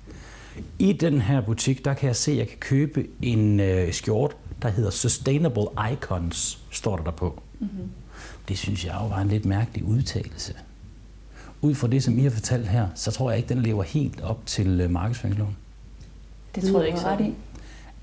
I den her butik, der kan jeg se, at jeg kan købe en øh, skjort, der hedder Sustainable Icons, står der der på. Mm-hmm. Det synes jeg jo var en lidt mærkelig udtalelse ud fra det, som I har fortalt her, så tror jeg ikke, den lever helt op til øh, markedsføringsloven. Det tror jeg ikke så. I.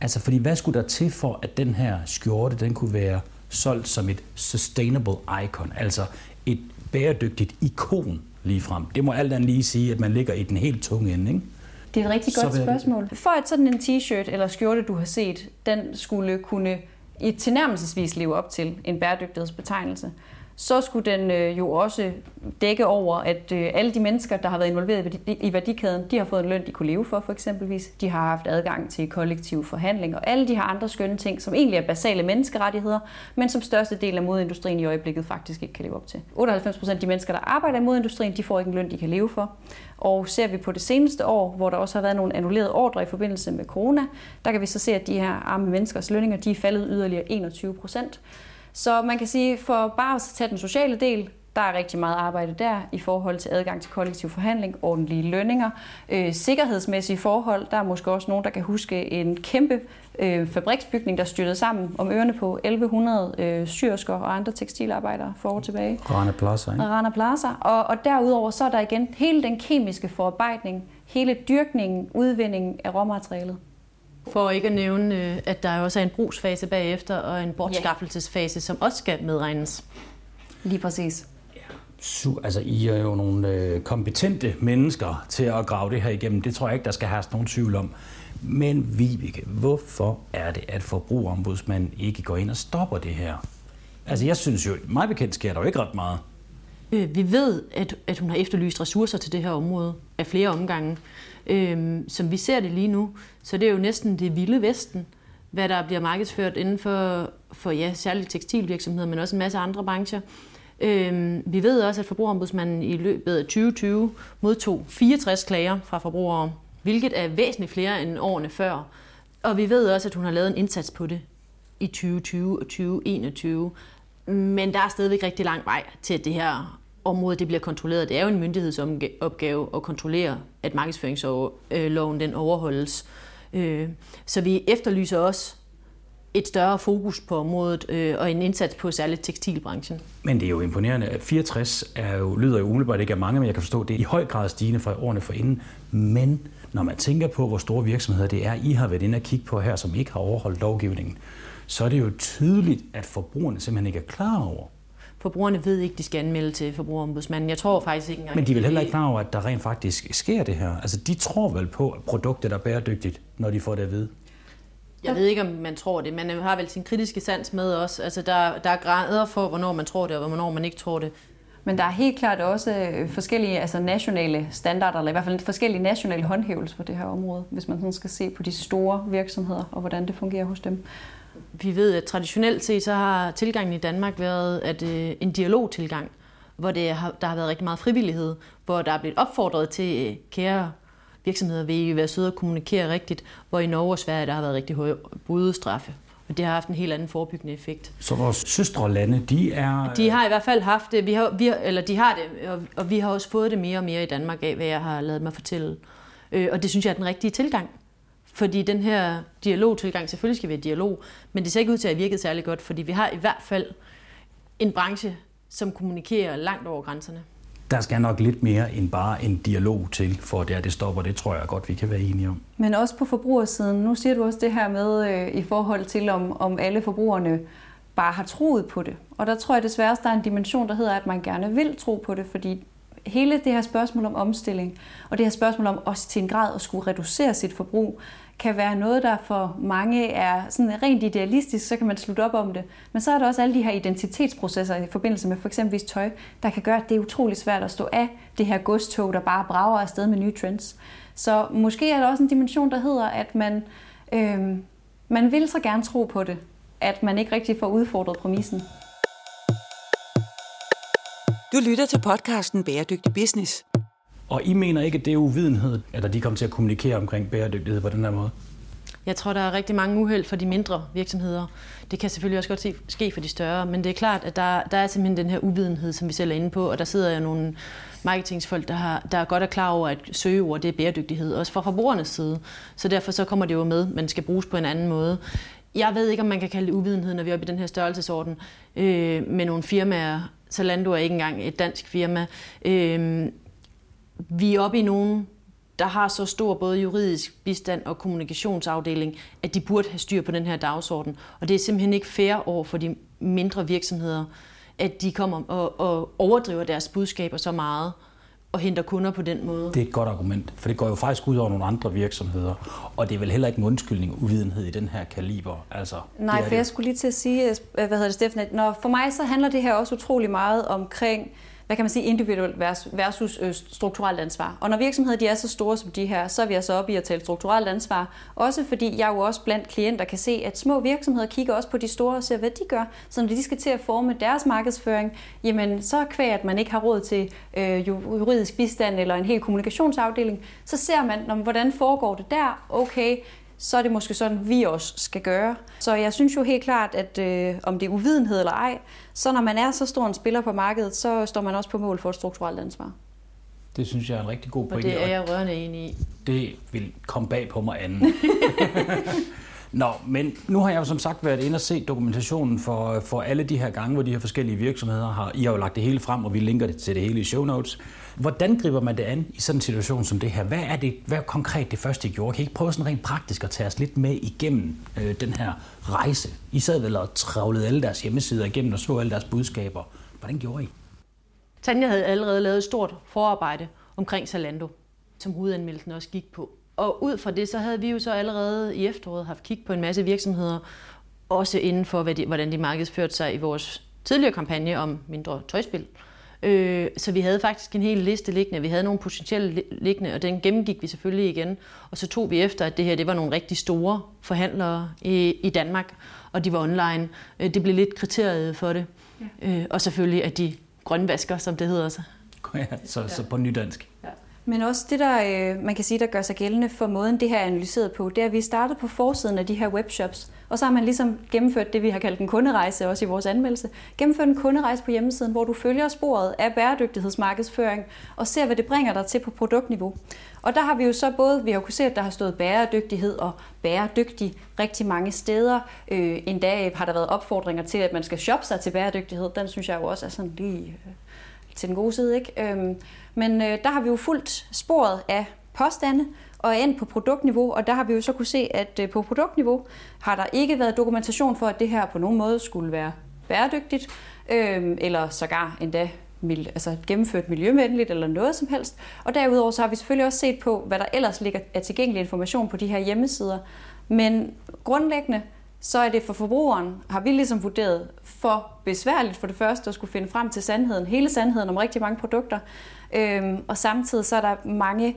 Altså, fordi hvad skulle der til for, at den her skjorte, den kunne være solgt som et sustainable icon, altså et bæredygtigt ikon lige frem. Det må alt andet lige sige, at man ligger i den helt tunge ende, ikke? Det er et rigtig godt spørgsmål. For at sådan en t-shirt eller skjorte, du har set, den skulle kunne i tilnærmelsesvis leve op til en bæredygtighedsbetegnelse, så skulle den øh, jo også dække over, at øh, alle de mennesker, der har været involveret i værdikæden, de har fået en løn, de kunne leve for, for eksempelvis. De har haft adgang til kollektiv forhandling og alle de her andre skønne ting, som egentlig er basale menneskerettigheder, men som største del af modindustrien i øjeblikket faktisk ikke kan leve op til. 98 procent af de mennesker, der arbejder i modindustrien, de får ikke en løn, de kan leve for. Og ser vi på det seneste år, hvor der også har været nogle annullerede ordre i forbindelse med corona, der kan vi så se, at de her arme menneskers lønninger, de er faldet yderligere 21 procent. Så man kan sige, for bare at tage den sociale del, der er rigtig meget arbejde der i forhold til adgang til kollektiv forhandling, ordentlige lønninger, øh, sikkerhedsmæssige forhold. Der er måske også nogen, der kan huske en kæmpe øh, fabriksbygning, der styrtede sammen om ørerne på 1100 øh, syrsker og andre tekstilarbejdere for år tilbage. Rana Plaza, ikke? Rana Plaza. Og, og derudover så er der igen hele den kemiske forarbejdning, hele dyrkningen, udvindingen af råmaterialet. For ikke at nævne, øh, at der også er en brugsfase bagefter og en bortskaffelsesfase, som også skal medregnes. Lige præcis. Så, altså, I er jo nogle øh, kompetente mennesker til at grave det her igennem. Det tror jeg ikke, der skal have nogen tvivl om. Men Vibeke, hvorfor er det, at forbrugerombudsmanden ikke går ind og stopper det her? Altså, jeg synes jo, mig bekendt sker der jo ikke ret meget. Øh, vi ved, at, at hun har efterlyst ressourcer til det her område af flere omgange. Øhm, som vi ser det lige nu, så det er jo næsten det vilde vesten, hvad der bliver markedsført inden for, for ja, særligt tekstilvirksomheder, men også en masse andre brancher. Øh, vi ved også, at forbrugerombudsmanden i løbet af 2020 modtog 64 klager fra forbrugere, hvilket er væsentligt flere end årene før. Og vi ved også, at hun har lavet en indsats på det i 2020 og 2021. Men der er stadigvæk rigtig lang vej til, at det her område det bliver kontrolleret. Det er jo en myndighedsopgave at kontrollere, at markedsføringsloven den overholdes. Øh, så vi efterlyser også et større fokus på området øh, og en indsats på særligt tekstilbranchen. Men det er jo imponerende. 64 er jo, lyder jo umiddelbart ikke af mange, men jeg kan forstå, at det er i høj grad stigende fra årene inden. Men når man tænker på, hvor store virksomheder det er, I har været inde og kigge på her, som ikke har overholdt lovgivningen, så er det jo tydeligt, at forbrugerne simpelthen ikke er klar over. Forbrugerne ved ikke, de skal anmelde til forbrugerombudsmanden. Jeg tror faktisk ikke engang... Men de vel heller ikke klar over, at der rent faktisk sker det her. Altså, de tror vel på, at produktet er bæredygtigt, når de får det at vide. Jeg ved ikke, om man tror det. Man har vel sin kritiske sans med også. Altså, der, der er grader for, hvornår man tror det, og hvornår man ikke tror det. Men der er helt klart også øh, forskellige altså nationale standarder, eller i hvert fald forskellige nationale håndhævelser på det her område, hvis man sådan skal se på de store virksomheder og hvordan det fungerer hos dem. Vi ved, at traditionelt set så har tilgangen i Danmark været at, øh, en dialogtilgang, hvor det har, der har været rigtig meget frivillighed, hvor der er blevet opfordret til, øh, kære virksomheder, vil I være søde og kommunikere rigtigt, hvor i Norge og Sverige der har været rigtig høje bødestraffe. Og det har haft en helt anden forebyggende effekt. Så vores søstrelande, de er... De har i hvert fald haft det, vi har, vi har, eller de har det, og, og vi har også fået det mere og mere i Danmark af, hvad jeg har lavet mig fortælle. Øh, og det synes jeg er den rigtige tilgang. Fordi den her dialogtilgang, selvfølgelig skal vi have dialog, men det ser ikke ud til at have virket særlig godt, fordi vi har i hvert fald en branche, som kommunikerer langt over grænserne. Der skal nok lidt mere end bare en dialog til, for det, det stopper. Det tror jeg godt, vi kan være enige om. Men også på forbrugersiden. Nu siger du også det her med øh, i forhold til, om, om alle forbrugerne bare har troet på det. Og der tror jeg desværre, der er en dimension, der hedder, at man gerne vil tro på det, fordi hele det her spørgsmål om omstilling, og det her spørgsmål om også til en grad at skulle reducere sit forbrug, kan være noget, der for mange er sådan rent idealistisk, så kan man slutte op om det. Men så er der også alle de her identitetsprocesser i forbindelse med for eksempel tøj, der kan gøre, at det er utrolig svært at stå af det her godstog, der bare brager afsted med nye trends. Så måske er der også en dimension, der hedder, at man, øh, man vil så gerne tro på det, at man ikke rigtig får udfordret præmissen. Du lytter til podcasten Bæredygtig Business. Og I mener ikke, at det er uvidenhed, at de kommer til at kommunikere omkring bæredygtighed på den her måde? Jeg tror, der er rigtig mange uheld for de mindre virksomheder. Det kan selvfølgelig også godt ske for de større, men det er klart, at der, der er simpelthen den her uvidenhed, som vi selv er inde på, og der sidder jo nogle marketingsfolk, der, har, der er godt er klar over, at søgeord det er bæredygtighed, også fra forbrugernes side. Så derfor så kommer det jo med, men skal bruges på en anden måde. Jeg ved ikke, om man kan kalde det uvidenhed, når vi er oppe i den her størrelsesorden øh, med nogle firmaer. Zalando er ikke engang et dansk firma. Øh, vi er oppe i nogen, der har så stor både juridisk bistand og kommunikationsafdeling, at de burde have styr på den her dagsorden. Og det er simpelthen ikke fair over for de mindre virksomheder, at de kommer og, og overdriver deres budskaber så meget og henter kunder på den måde. Det er et godt argument, for det går jo faktisk ud over nogle andre virksomheder, og det er vel heller ikke en undskyldning uvidenhed i den her kaliber. Altså, Nej, det for det. jeg skulle lige til at sige, hvad hedder det, Steffen, at når, for mig så handler det her også utrolig meget omkring hvad kan man sige, individuelt versus øh, strukturelt ansvar. Og når virksomheder de er så store som de her, så er vi altså oppe i at tale strukturelt ansvar. Også fordi jeg jo også blandt klienter kan se, at små virksomheder kigger også på de store og ser, hvad de gør. Så når de skal til at forme deres markedsføring, jamen så kvæg, at man ikke har råd til øh, juridisk bistand eller en hel kommunikationsafdeling, så ser man, hvordan foregår det der? Okay, så er det måske sådan, vi også skal gøre. Så jeg synes jo helt klart, at øh, om det er uvidenhed eller ej, så når man er så stor en spiller på markedet, så står man også på mål for et strukturelt ansvar. Det synes jeg er en rigtig god pointe. Og det er jeg rørende enig i. Det vil komme bag på mig anden. Nå, men nu har jeg jo som sagt været inde og set dokumentationen for, for alle de her gange, hvor de her forskellige virksomheder har. I har jo lagt det hele frem, og vi linker det til det hele i show notes. Hvordan griber man det an i sådan en situation som det her? Hvad er det hvad er konkret det første, I gjorde? Kan I ikke prøve sådan rent praktisk at tage os lidt med igennem øh, den her rejse? I sad vel og travlede alle deres hjemmesider igennem og så alle deres budskaber. Hvordan gjorde I? Tanja havde allerede lavet et stort forarbejde omkring Zalando, som hovedanmeldelsen også gik på. Og ud fra det, så havde vi jo så allerede i efteråret haft kig på en masse virksomheder, også inden for, hvad de, hvordan de markedsførte sig i vores tidligere kampagne om mindre tøjspil. Øh, så vi havde faktisk en hel liste liggende. Vi havde nogle potentielle liggende, og den gennemgik vi selvfølgelig igen. Og så tog vi efter, at det her det var nogle rigtig store forhandlere i, i Danmark, og de var online. Øh, det blev lidt kriteriet for det. Ja. Øh, og selvfølgelig, at de grønvasker, som det hedder. Så. Ja, så, så på nydansk. Men også det, der øh, man kan sige, der gør sig gældende for måden, det her er analyseret på, det er, at vi startede på forsiden af de her webshops, og så har man ligesom gennemført det, vi har kaldt en kunderejse, også i vores anmeldelse. Gennemført en kunderejse på hjemmesiden, hvor du følger sporet af bæredygtighedsmarkedsføring og ser, hvad det bringer dig til på produktniveau. Og der har vi jo så både, vi har kunnet se, at der har stået bæredygtighed og bæredygtig rigtig mange steder. Øh, en dag har der været opfordringer til, at man skal shoppe sig til bæredygtighed. Den synes jeg jo også er sådan lige øh, til den gode side. Ikke? Øhm, men øh, der har vi jo fuldt sporet af påstande, og end på produktniveau, og der har vi jo så kunne se, at øh, på produktniveau har der ikke været dokumentation for, at det her på nogen måde skulle være bæredygtigt, øh, eller sågar endda altså gennemført miljøvenligt eller noget som helst. Og derudover så har vi selvfølgelig også set på, hvad der ellers ligger af tilgængelig information på de her hjemmesider. Men grundlæggende, så er det for forbrugeren, har vi ligesom vurderet, for besværligt for det første at skulle finde frem til sandheden, hele sandheden om rigtig mange produkter. Øhm, og samtidig så er der mange,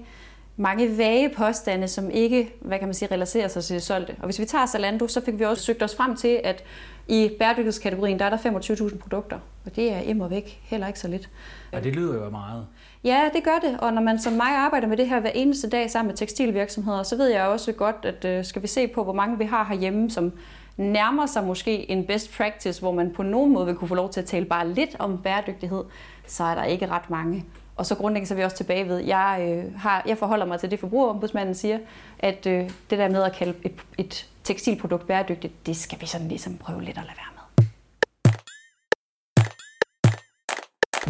mange vage påstande, som ikke, hvad kan man sige, relaterer sig til det solgte. Og hvis vi tager Zalando, så fik vi også søgt os frem til, at i bæredygtighedskategorien, der er der 25.000 produkter, og det er immer væk heller ikke så lidt. Og det lyder jo meget. Ja, det gør det, og når man som mig arbejder med det her hver eneste dag sammen med tekstilvirksomheder, så ved jeg også godt, at øh, skal vi se på, hvor mange vi har herhjemme, som nærmer sig måske en best practice, hvor man på nogen måde vil kunne få lov til at tale bare lidt om bæredygtighed, så er der ikke ret mange. Og så grundlæggende så er vi også tilbage ved, jeg, øh, har, jeg forholder mig til det forbrugerombudsmanden siger, at øh, det der med at kalde et, et tekstilprodukt bæredygtigt, det skal vi sådan ligesom prøve lidt at lade være med.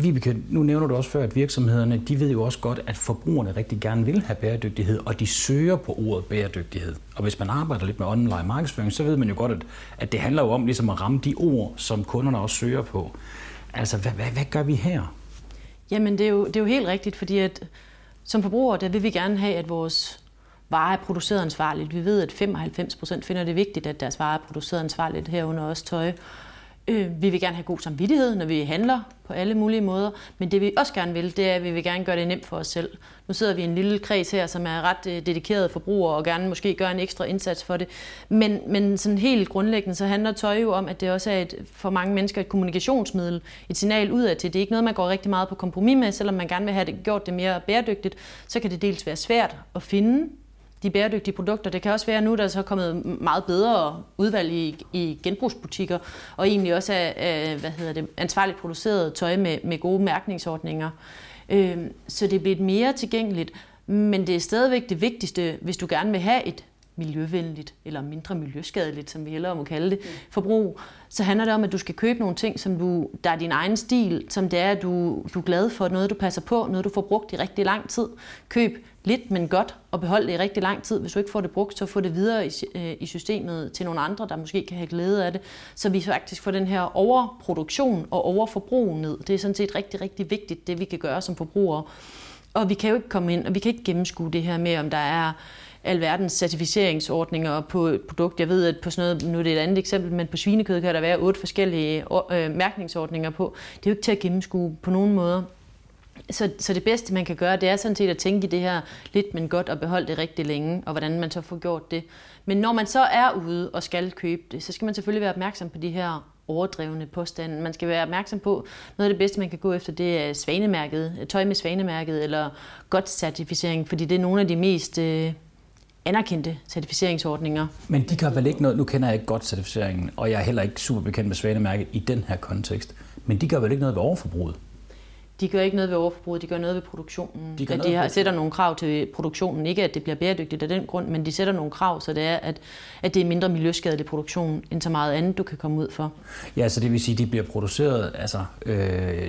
Vibeke, nu nævner du også før, at virksomhederne, de ved jo også godt, at forbrugerne rigtig gerne vil have bæredygtighed, og de søger på ordet bæredygtighed. Og hvis man arbejder lidt med online markedsføring, så ved man jo godt, at, at det handler jo om ligesom at ramme de ord, som kunderne også søger på. Altså, hvad, hvad, hvad gør vi her? Jamen, det er, jo, det er jo helt rigtigt, fordi at som forbrugere, der vil vi gerne have, at vores varer er produceret ansvarligt. Vi ved, at 95 procent finder det vigtigt, at deres varer er produceret ansvarligt, herunder også tøj. Øh, vi vil gerne have god samvittighed, når vi handler på alle mulige måder, men det vi også gerne vil, det er, at vi vil gerne gøre det nemt for os selv. Nu sidder vi i en lille kreds her, som er ret øh, dedikeret forbrugere og gerne måske gør en ekstra indsats for det. Men, men sådan helt grundlæggende, så handler tøj jo om, at det også er et, for mange mennesker et kommunikationsmiddel, et signal udad til. Det er ikke noget, man går rigtig meget på kompromis med, selvom man gerne vil have det, gjort det mere bæredygtigt, så kan det dels være svært at finde de bæredygtige produkter. Det kan også være nu, der er så kommet meget bedre udvalg i, i genbrugsbutikker, og egentlig også er, er hvad hedder det, ansvarligt produceret tøj med, med gode mærkningsordninger. Øh, så det er blevet mere tilgængeligt, men det er stadigvæk det vigtigste, hvis du gerne vil have et miljøvenligt, eller mindre miljøskadeligt, som vi hellere må kalde det, forbrug, så handler det om, at du skal købe nogle ting, som du, der er din egen stil, som det er, at du, du er glad for, noget du passer på, noget du får brugt i rigtig lang tid. Køb lidt, men godt, og behold det i rigtig lang tid. Hvis du ikke får det brugt, så få det videre i, øh, i systemet til nogle andre, der måske kan have glæde af det. Så vi faktisk får den her overproduktion og overforbrug ned. Det er sådan set rigtig, rigtig vigtigt, det vi kan gøre som forbrugere. Og vi kan jo ikke komme ind, og vi kan ikke gennemskue det her med, om der er alverdens certificeringsordninger på et produkt. Jeg ved, at på sådan noget, nu er det et andet eksempel, men på svinekød kan der være otte forskellige øh, mærkningsordninger på. Det er jo ikke til at gennemskue på nogen måder. Så, så det bedste, man kan gøre, det er sådan set at tænke i det her lidt, men godt og beholde det rigtig længe, og hvordan man så får gjort det. Men når man så er ude og skal købe det, så skal man selvfølgelig være opmærksom på de her overdrevne påstande. Man skal være opmærksom på, noget af det bedste, man kan gå efter, det er svanemærket, tøj med svanemærket eller godt certificering, fordi det er nogle af de mest øh, anerkendte certificeringsordninger. Men de gør vel ikke noget, nu kender jeg ikke godt certificeringen, og jeg er heller ikke super bekendt med svanemærket i den her kontekst, men de gør vel ikke noget ved overforbruget? De gør ikke noget ved overforbruget, de gør noget ved produktionen. De, gør at de har, sætter nogle krav til produktionen. Ikke at det bliver bæredygtigt af den grund, men de sætter nogle krav, så det er, at, at det er mindre miljøskadelig produktion, end så meget andet, du kan komme ud for. Ja, så det vil sige, at de bliver produceret, altså øh,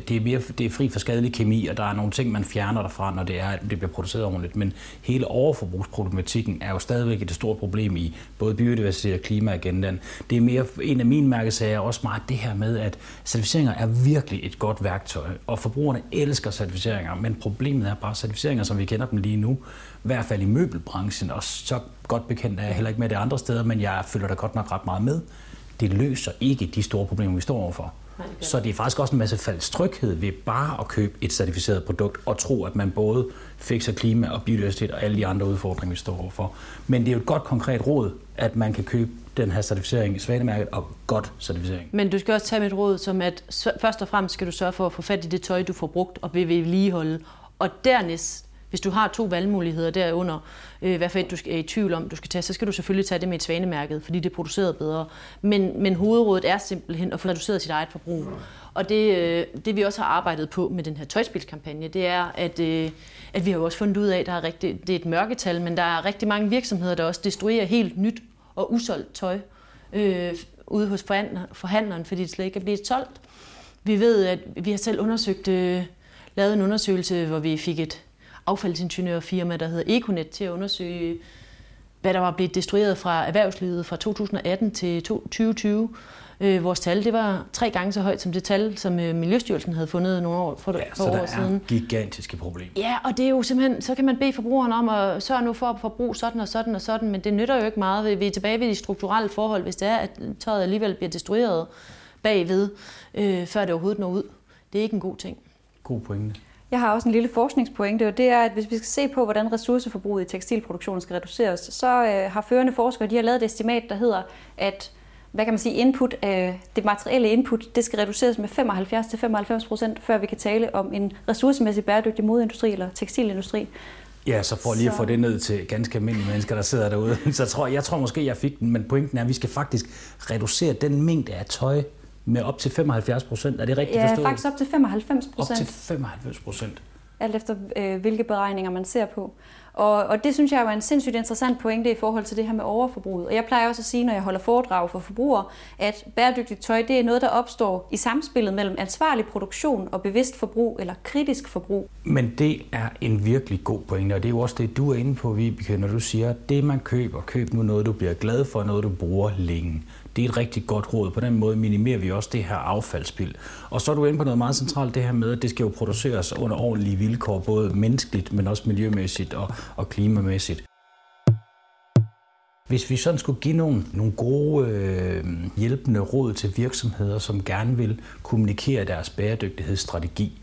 det, er mere, det er fri for skadelig kemi, og der er nogle ting, man fjerner derfra, når det, er, det bliver produceret ordentligt. Men hele overforbrugsproblematikken er jo stadigvæk et stort problem i både biodiversitet og klimaagendaen. Det er mere, en af mine mærkesager også meget det her med, at certificeringer er virkelig et godt værktøj, og forbrugerne forbrugerne elsker certificeringer, men problemet er bare certificeringer, som vi kender dem lige nu, i hvert fald i møbelbranchen, og så godt bekendt er jeg heller ikke med det andre steder, men jeg følger da godt nok ret meget med. Det løser ikke de store problemer, vi står overfor. Så det er faktisk også en masse falsk tryghed ved bare at købe et certificeret produkt og tro, at man både fikser klima og biodiversitet og alle de andre udfordringer, vi står overfor. Men det er jo et godt konkret råd, at man kan købe den her certificering i Svanemærket og godt certificering. Men du skal også tage mit råd som, at først og fremmest skal du sørge for at få fat i det tøj, du får brugt og vil vedligeholde. Og dernæst, hvis du har to valgmuligheder derunder, øh, hvad for et du er i tvivl om, du skal tage, så skal du selvfølgelig tage det med et svanemærket, fordi det er produceret bedre. Men, men hovedrådet er simpelthen at få reduceret sit eget forbrug. Og det, øh, det vi også har arbejdet på med den her tøjspilskampagne, det er, at, øh, at vi har også fundet ud af, at der er rigtig, det er et mørketal, men der er rigtig mange virksomheder, der også destruerer helt nyt og usolgt tøj øh, ude hos forhandleren, fordi det slet ikke er blevet solgt. Vi ved, at vi har selv undersøgt, øh, lavet en undersøgelse, hvor vi fik et affaldsingeniørfirma, der hedder Econet, til at undersøge, hvad der var blevet destrueret fra erhvervslivet fra 2018 til 2020. Øh, vores tal det var tre gange så højt som det tal, som øh, Miljøstyrelsen havde fundet nogle år for, ja, for år der siden. er gigantiske problemer. Ja, og det er jo simpelthen, så kan man bede forbrugeren om at sørge nu for at forbruge sådan og sådan og sådan, men det nytter jo ikke meget. Vi er tilbage ved de strukturelle forhold, hvis det er, at tøjet alligevel bliver destrueret bagved, øh, før det overhovedet når ud. Det er ikke en god ting. God pointe. Jeg har også en lille forskningspointe, og det er, at hvis vi skal se på, hvordan ressourceforbruget i tekstilproduktionen skal reduceres, så øh, har førende forskere de har lavet et estimat, der hedder, at hvad kan man sige, input, øh, det materielle input, det skal reduceres med 75-95 procent, før vi kan tale om en ressourcemæssig bæredygtig modeindustri eller tekstilindustri. Ja, så for lige at få det ned til ganske almindelige mennesker, der sidder derude. Så jeg tror, jeg tror måske, jeg fik den, men pointen er, at vi skal faktisk reducere den mængde af tøj med op til 75 procent. Er det rigtigt ja, forstået? Ja, faktisk op til 95 procent. Op til 95 procent. Alt efter, øh, hvilke beregninger man ser på. Og, og det synes jeg jo er en sindssygt interessant pointe i forhold til det her med overforbruget. Og jeg plejer også at sige, når jeg holder foredrag for forbrugere, at bæredygtigt tøj det er noget, der opstår i samspillet mellem ansvarlig produktion og bevidst forbrug eller kritisk forbrug. Men det er en virkelig god pointe, og det er jo også det, du er inde på, Vibeke, når du siger, at det man køber, køb nu noget, du bliver glad for, noget du bruger længe. Det er et rigtig godt råd. På den måde minimerer vi også det her affaldsspild. Og så er du inde på noget meget centralt, det her med, at det skal jo produceres under ordentlige vilkår, både menneskeligt, men også miljømæssigt og, og klimamæssigt. Hvis vi sådan skulle give nogle, nogle gode øh, hjælpende råd til virksomheder, som gerne vil kommunikere deres bæredygtighedsstrategi,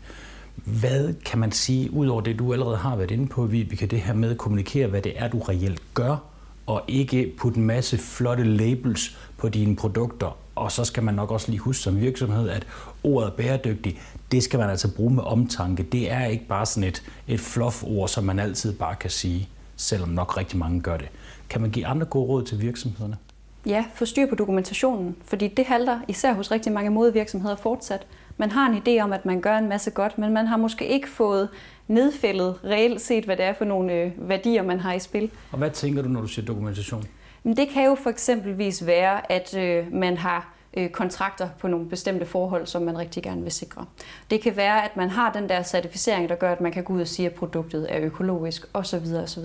hvad kan man sige, ud over det, du allerede har været inde på, Vibeke, det her med at kommunikere, hvad det er, du reelt gør, og ikke putte en masse flotte labels på dine produkter. Og så skal man nok også lige huske som virksomhed, at ordet bæredygtig, det skal man altså bruge med omtanke. Det er ikke bare sådan et, et fluff-ord, som man altid bare kan sige, selvom nok rigtig mange gør det. Kan man give andre gode råd til virksomhederne? Ja, få styr på dokumentationen, fordi det halter især hos rigtig mange modevirksomheder fortsat. Man har en idé om, at man gør en masse godt, men man har måske ikke fået nedfældet reelt set, hvad det er for nogle øh, værdier, man har i spil. Og hvad tænker du, når du siger dokumentation? Men det kan jo for eksempelvis være, at øh, man har øh, kontrakter på nogle bestemte forhold, som man rigtig gerne vil sikre. Det kan være, at man har den der certificering, der gør, at man kan gå ud og sige, at produktet er økologisk osv. osv.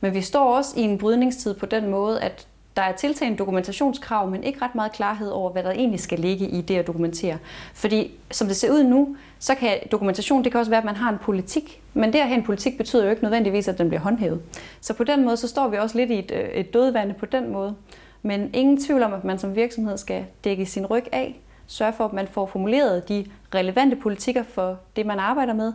Men vi står også i en brydningstid på den måde, at der er tiltaget dokumentationskrav, men ikke ret meget klarhed over, hvad der egentlig skal ligge i det at dokumentere. Fordi som det ser ud nu, så kan dokumentation, det kan også være, at man har en politik, men det at have en politik betyder jo ikke nødvendigvis, at den bliver håndhævet. Så på den måde, så står vi også lidt i et, øh, et dødvande på den måde. Men ingen tvivl om, at man som virksomhed skal dække sin ryg af, sørge for, at man får formuleret de relevante politikker for det, man arbejder med,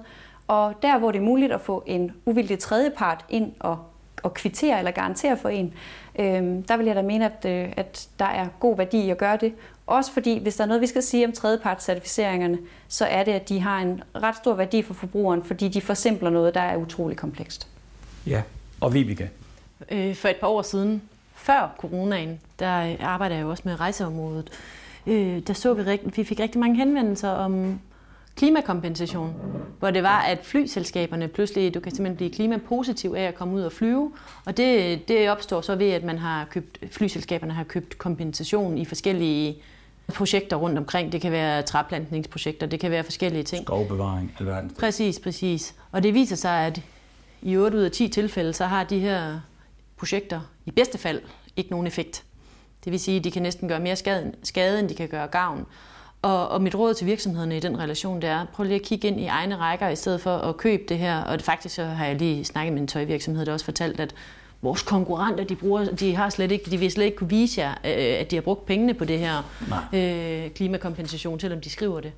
og der, hvor det er muligt at få en uvildig tredjepart ind og, og kvittere eller garantere for en, øh, der vil jeg da mene, at, øh, at der er god værdi i at gøre det. Også fordi, hvis der er noget, vi skal sige om tredjepartscertificeringerne, så er det, at de har en ret stor værdi for forbrugeren, fordi de forsimpler noget, der er utrolig komplekst. Ja, og Vibeke? Øh, for et par år siden, før coronaen, der arbejder jeg jo også med rejseområdet. Øh, der så vi, vi fik rigtig mange henvendelser om klimakompensation, hvor det var, at flyselskaberne pludselig, du kan simpelthen blive klimapositiv af at komme ud og flyve, og det, det opstår så ved, at man har købt, flyselskaberne har købt kompensation i forskellige projekter rundt omkring. Det kan være træplantningsprojekter, det kan være forskellige ting. Skovbevaring, alverden. Præcis, præcis. Og det viser sig, at i 8 ud af 10 tilfælde, så har de her projekter i bedste fald ikke nogen effekt. Det vil sige, at de kan næsten gøre mere skade, skade end de kan gøre gavn. Og, og mit råd til virksomhederne i den relation, det er, prøv lige at kigge ind i egne rækker, i stedet for at købe det her. Og det, faktisk så har jeg lige snakket med en tøjvirksomhed, der også fortalt, at vores konkurrenter, de, bruger, de, har slet ikke, de vil slet ikke kunne vise jer, øh, at de har brugt pengene på det her øh, klimakompensation, selvom de skriver det.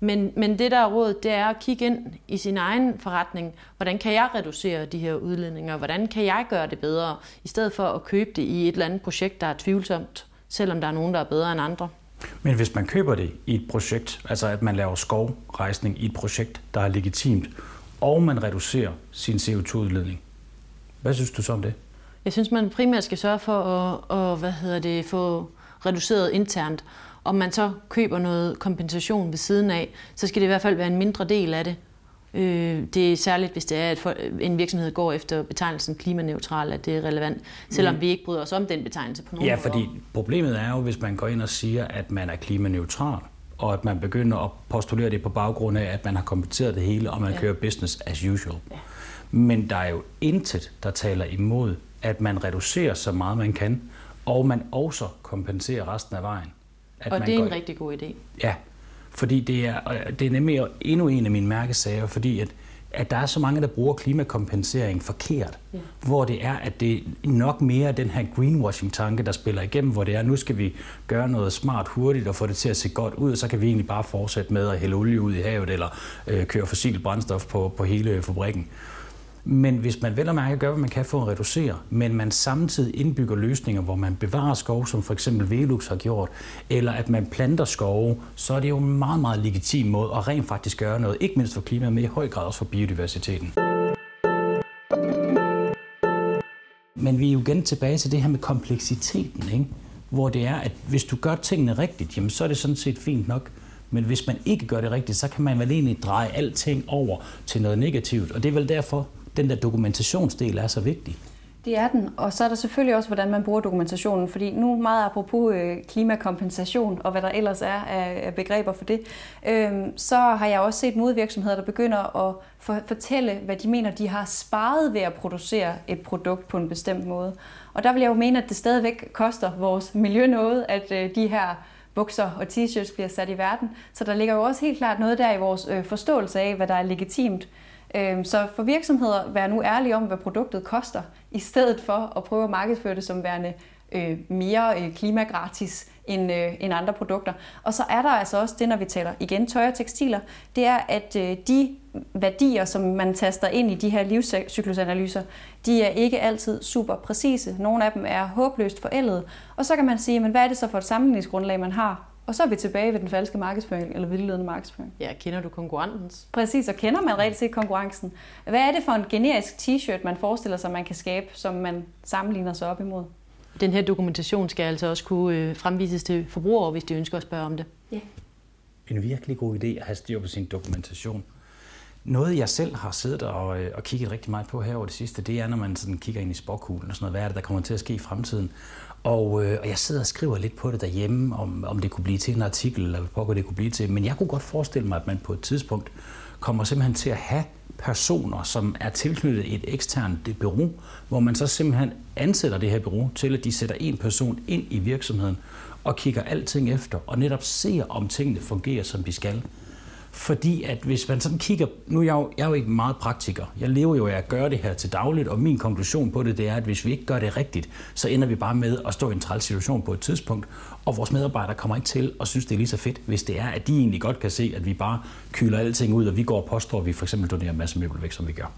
Men, men det der er råd, det er at kigge ind i sin egen forretning. Hvordan kan jeg reducere de her udledninger? Hvordan kan jeg gøre det bedre? I stedet for at købe det i et eller andet projekt, der er tvivlsomt, selvom der er nogen, der er bedre end andre. Men hvis man køber det i et projekt, altså at man laver skovrejsning i et projekt, der er legitimt, og man reducerer sin CO2-udledning, hvad synes du så om det? Jeg synes, man primært skal sørge for at, at hvad hedder det, få reduceret internt. Om man så køber noget kompensation ved siden af, så skal det i hvert fald være en mindre del af det. Øh, det er særligt, hvis det er, at en virksomhed går efter betegnelsen klimaneutral, at det er relevant, selvom mm. vi ikke bryder os om den betegnelse på nogen Ja, fordi problemet er jo, hvis man går ind og siger, at man er klimaneutral, og at man begynder at postulere det på baggrund af, at man har kompenseret det hele, og man ja. kører business as usual. Ja. Men der er jo intet, der taler imod, at man reducerer så meget man kan, og man også kompenserer resten af vejen. At og man det er en går... rigtig god idé. Ja, fordi det er, det er nemlig endnu en af mine mærkesager, fordi at, at der er så mange, der bruger klimakompensering forkert. Ja. Hvor det er, at det er nok mere den her greenwashing-tanke, der spiller igennem, hvor det er, nu skal vi gøre noget smart hurtigt og få det til at se godt ud, og så kan vi egentlig bare fortsætte med at hælde olie ud i havet eller øh, køre fossil brændstof på, på hele fabrikken. Men hvis man vel og mærke gør, hvad man kan for at reducere, men man samtidig indbygger løsninger, hvor man bevarer skov, som for eksempel Velux har gjort, eller at man planter skove, så er det jo en meget, meget legitim måde at rent faktisk gøre noget, ikke mindst for klimaet, men i høj grad også for biodiversiteten. Men vi er jo igen tilbage til det her med kompleksiteten, ikke? hvor det er, at hvis du gør tingene rigtigt, jamen så er det sådan set fint nok. Men hvis man ikke gør det rigtigt, så kan man vel egentlig dreje alting over til noget negativt. Og det er vel derfor, den der dokumentationsdel er så vigtig. Det er den, og så er der selvfølgelig også, hvordan man bruger dokumentationen, fordi nu meget apropos øh, klimakompensation og hvad der ellers er af, begreber for det, øh, så har jeg også set modvirksomheder, der begynder at for, fortælle, hvad de mener, de har sparet ved at producere et produkt på en bestemt måde. Og der vil jeg jo mene, at det stadigvæk koster vores miljø noget, at øh, de her bukser og t-shirts bliver sat i verden. Så der ligger jo også helt klart noget der i vores øh, forståelse af, hvad der er legitimt. Øhm, så for virksomheder, vær nu ærlige om, hvad produktet koster, i stedet for at prøve at markedsføre det som værende øh, mere øh, klimagratis end, øh, end andre produkter. Og så er der altså også det, når vi taler igen tøj og tekstiler, det er, at øh, de værdier, som man taster ind i de her livscyklusanalyser, de er ikke altid super præcise. Nogle af dem er håbløst forældede. Og så kan man sige, men hvad er det så for et sammenligningsgrundlag, man har? Og så er vi tilbage ved den falske markedsføring, eller vildledende markedsføring. Ja, kender du konkurrentens? Præcis, og kender man reelt set konkurrencen. Hvad er det for en generisk t-shirt, man forestiller sig, man kan skabe, som man sammenligner sig op imod? Den her dokumentation skal altså også kunne øh, fremvises til forbrugere, hvis de ønsker at spørge om det. Ja. En virkelig god idé at have styr på sin dokumentation. Noget, jeg selv har siddet og, øh, og kigget rigtig meget på her over det sidste, det er, når man sådan kigger ind i sporkuglen og sådan noget, hvad er det, der kommer til at ske i fremtiden. Og, øh, og jeg sidder og skriver lidt på det derhjemme, om, om det kunne blive til en artikel, eller hvad pokker det kunne blive til. Men jeg kunne godt forestille mig, at man på et tidspunkt kommer simpelthen til at have personer, som er tilknyttet et eksternt bureau, hvor man så simpelthen ansætter det her bureau til, at de sætter en person ind i virksomheden og kigger alting efter, og netop ser, om tingene fungerer, som de skal. Fordi at hvis man sådan kigger, nu er jeg, jo, jeg er jo ikke meget praktiker. Jeg lever jo af at gøre det her til dagligt, og min konklusion på det, det er, at hvis vi ikke gør det rigtigt, så ender vi bare med at stå i en træls situation på et tidspunkt, og vores medarbejdere kommer ikke til at synes, det er lige så fedt, hvis det er, at de egentlig godt kan se, at vi bare kyler alting ud, og vi går og påstår, at vi for eksempel donerer en masse møbel væk, som vi gør.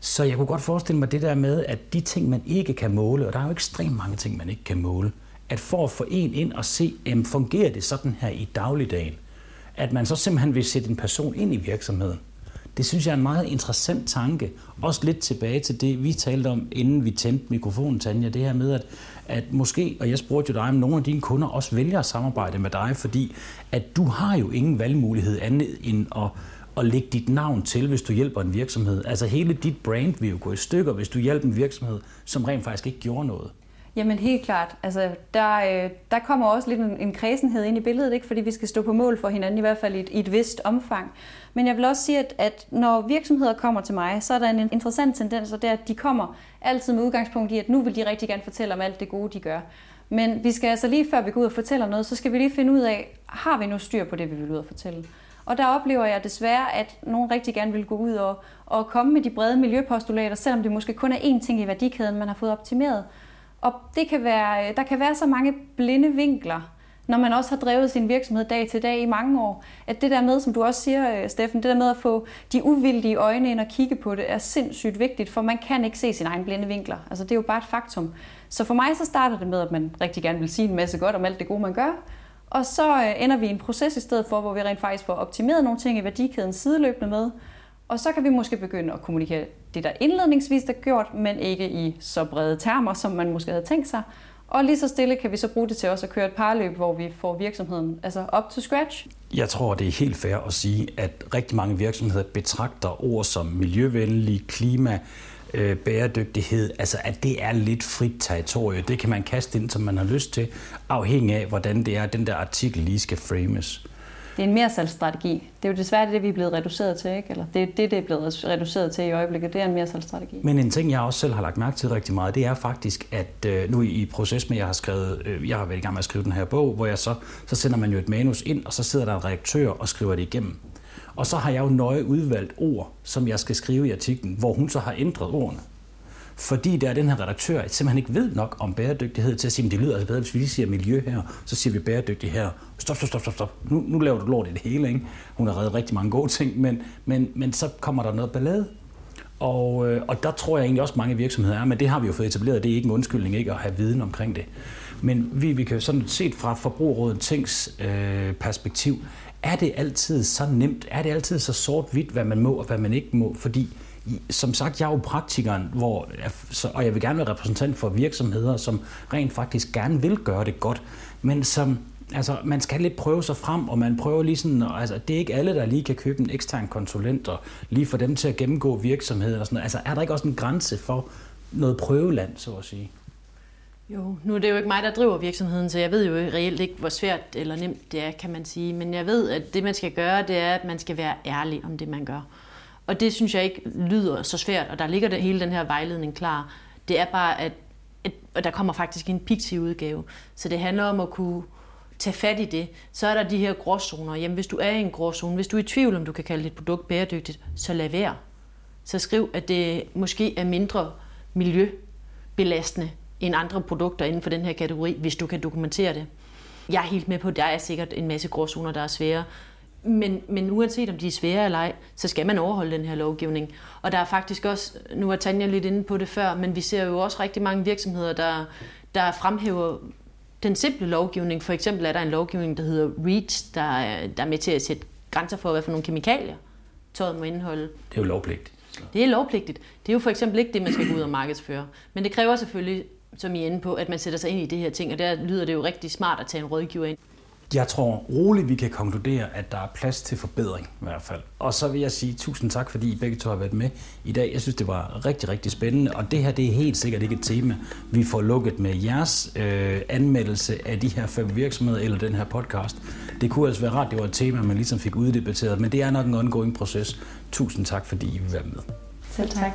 Så jeg kunne godt forestille mig det der med, at de ting, man ikke kan måle, og der er jo ekstremt mange ting, man ikke kan måle, at for at få en ind og se, jamen, fungerer det sådan her i dagligdagen, at man så simpelthen vil sætte en person ind i virksomheden. Det synes jeg er en meget interessant tanke. Også lidt tilbage til det, vi talte om, inden vi tændte mikrofonen, Tanja. Det her med, at, at måske, og jeg spurgte jo dig, om nogle af dine kunder også vælger at samarbejde med dig, fordi at du har jo ingen valgmulighed andet end at, at lægge dit navn til, hvis du hjælper en virksomhed. Altså hele dit brand vil jo gå i stykker, hvis du hjælper en virksomhed, som rent faktisk ikke gjorde noget. Jamen helt klart. Altså, der, øh, der kommer også lidt en, en kredsenhed ind i billedet, ikke? fordi vi skal stå på mål for hinanden, i hvert fald i et, i et vist omfang. Men jeg vil også sige, at, at når virksomheder kommer til mig, så er der en interessant tendens, og det er, at de kommer altid med udgangspunkt i, at nu vil de rigtig gerne fortælle om alt det gode, de gør. Men vi skal altså lige før vi går ud og fortæller noget, så skal vi lige finde ud af, har vi nu styr på det, vi vil ud og fortælle? Og der oplever jeg desværre, at nogen rigtig gerne vil gå ud og, og komme med de brede miljøpostulater, selvom det måske kun er én ting i værdikæden, man har fået optimeret. Og det kan være, øh, der kan være så mange blinde vinkler, når man også har drevet sin virksomhed dag til dag i mange år. At det der med, som du også siger, øh, Steffen, det der med at få de uvildige øjne ind og kigge på det, er sindssygt vigtigt, for man kan ikke se sine egne blinde vinkler. Altså det er jo bare et faktum. Så for mig så starter det med, at man rigtig gerne vil sige en masse godt om alt det gode, man gør. Og så øh, ender vi i en proces i stedet for, hvor vi rent faktisk får optimeret nogle ting i værdikæden sideløbende med, og så kan vi måske begynde at kommunikere det, der indledningsvis er gjort, men ikke i så brede termer, som man måske havde tænkt sig. Og lige så stille kan vi så bruge det til også at køre et parløb, hvor vi får virksomheden altså op to scratch. Jeg tror, det er helt fair at sige, at rigtig mange virksomheder betragter ord som miljøvenlig, klima, øh, bæredygtighed, altså at det er lidt frit territorie. Det kan man kaste ind, som man har lyst til, afhængig af, hvordan det er, den der artikel lige skal frames. Det er en mere salgsstrategi. Det er jo desværre det, vi er blevet reduceret til, ikke? Eller det er det, det er blevet reduceret til i øjeblikket. Det er en mere salgsstrategi. Men en ting, jeg også selv har lagt mærke til rigtig meget, det er faktisk, at øh, nu i, proces med, jeg har skrevet, øh, jeg har været i gang med at skrive den her bog, hvor jeg så, så sender man jo et manus ind, og så sidder der en redaktør og skriver det igennem. Og så har jeg jo nøje udvalgt ord, som jeg skal skrive i artiklen, hvor hun så har ændret ordene. Fordi der er den her redaktør, simpelthen ikke ved nok om bæredygtighed til at sige, at det lyder altså bedre, hvis vi lige siger miljø her, så siger vi bæredygtig her. Stop, stop, stop, stop, stop. Nu, nu laver du lort i det hele, ikke? Hun har reddet rigtig mange gode ting, men, men, men så kommer der noget ballade. Og, øh, og der tror jeg egentlig også, mange virksomheder er, men det har vi jo fået etableret, det er ikke en undskyldning ikke at have viden omkring det. Men vi, vi kan sådan set fra forbrugerrådet Tings øh, perspektiv, er det altid så nemt? Er det altid så sort-hvidt, hvad man må og hvad man ikke må? Fordi som sagt, jeg er jo praktikeren, hvor, og jeg vil gerne være repræsentant for virksomheder, som rent faktisk gerne vil gøre det godt, men som altså, man skal lidt prøve sig frem, og man prøver lige sådan, altså, det er ikke alle, der lige kan købe en ekstern konsulent, og lige få dem til at gennemgå virksomheder og sådan noget. Altså, er der ikke også en grænse for noget prøveland, så at sige? Jo, nu er det jo ikke mig, der driver virksomheden, så jeg ved jo reelt ikke, hvor svært eller nemt det er, kan man sige. Men jeg ved, at det, man skal gøre, det er, at man skal være ærlig om det, man gør. Og det synes jeg ikke lyder så svært, og der ligger det, hele den her vejledning klar. Det er bare, at, at, og der kommer faktisk en pixie-udgave. Så det handler om at kunne tage fat i det. Så er der de her gråzoner. Jamen, hvis du er i en gråzone, hvis du er i tvivl, om du kan kalde dit produkt bæredygtigt, så lad være. Så skriv, at det måske er mindre miljøbelastende end andre produkter inden for den her kategori, hvis du kan dokumentere det. Jeg er helt med på, at der er sikkert en masse gråzoner, der er svære. Men, men uanset om de er svære eller ej, så skal man overholde den her lovgivning. Og der er faktisk også, nu var Tanja lidt inde på det før, men vi ser jo også rigtig mange virksomheder, der, der fremhæver den simple lovgivning. For eksempel er der en lovgivning, der hedder REACH, der er, der er med til at sætte grænser for, hvad for nogle kemikalier tøjet må indeholde. Det er jo lovpligtigt. Det er lovpligtigt. Det er jo for eksempel ikke det, man skal gå ud og markedsføre. Men det kræver selvfølgelig, som I er inde på, at man sætter sig ind i det her ting, og der lyder det jo rigtig smart at tage en rådgiver ind. Jeg tror roligt, vi kan konkludere, at der er plads til forbedring i hvert fald. Og så vil jeg sige tusind tak, fordi I begge to har været med i dag. Jeg synes, det var rigtig, rigtig spændende, og det her det er helt sikkert ikke et tema, vi får lukket med jeres øh, anmeldelse af de her fem virksomheder eller den her podcast. Det kunne altså være rart, det var et tema, man ligesom fik uddebatteret, men det er nok en ongoing proces. Tusind tak, fordi I vil være med. Selv tak.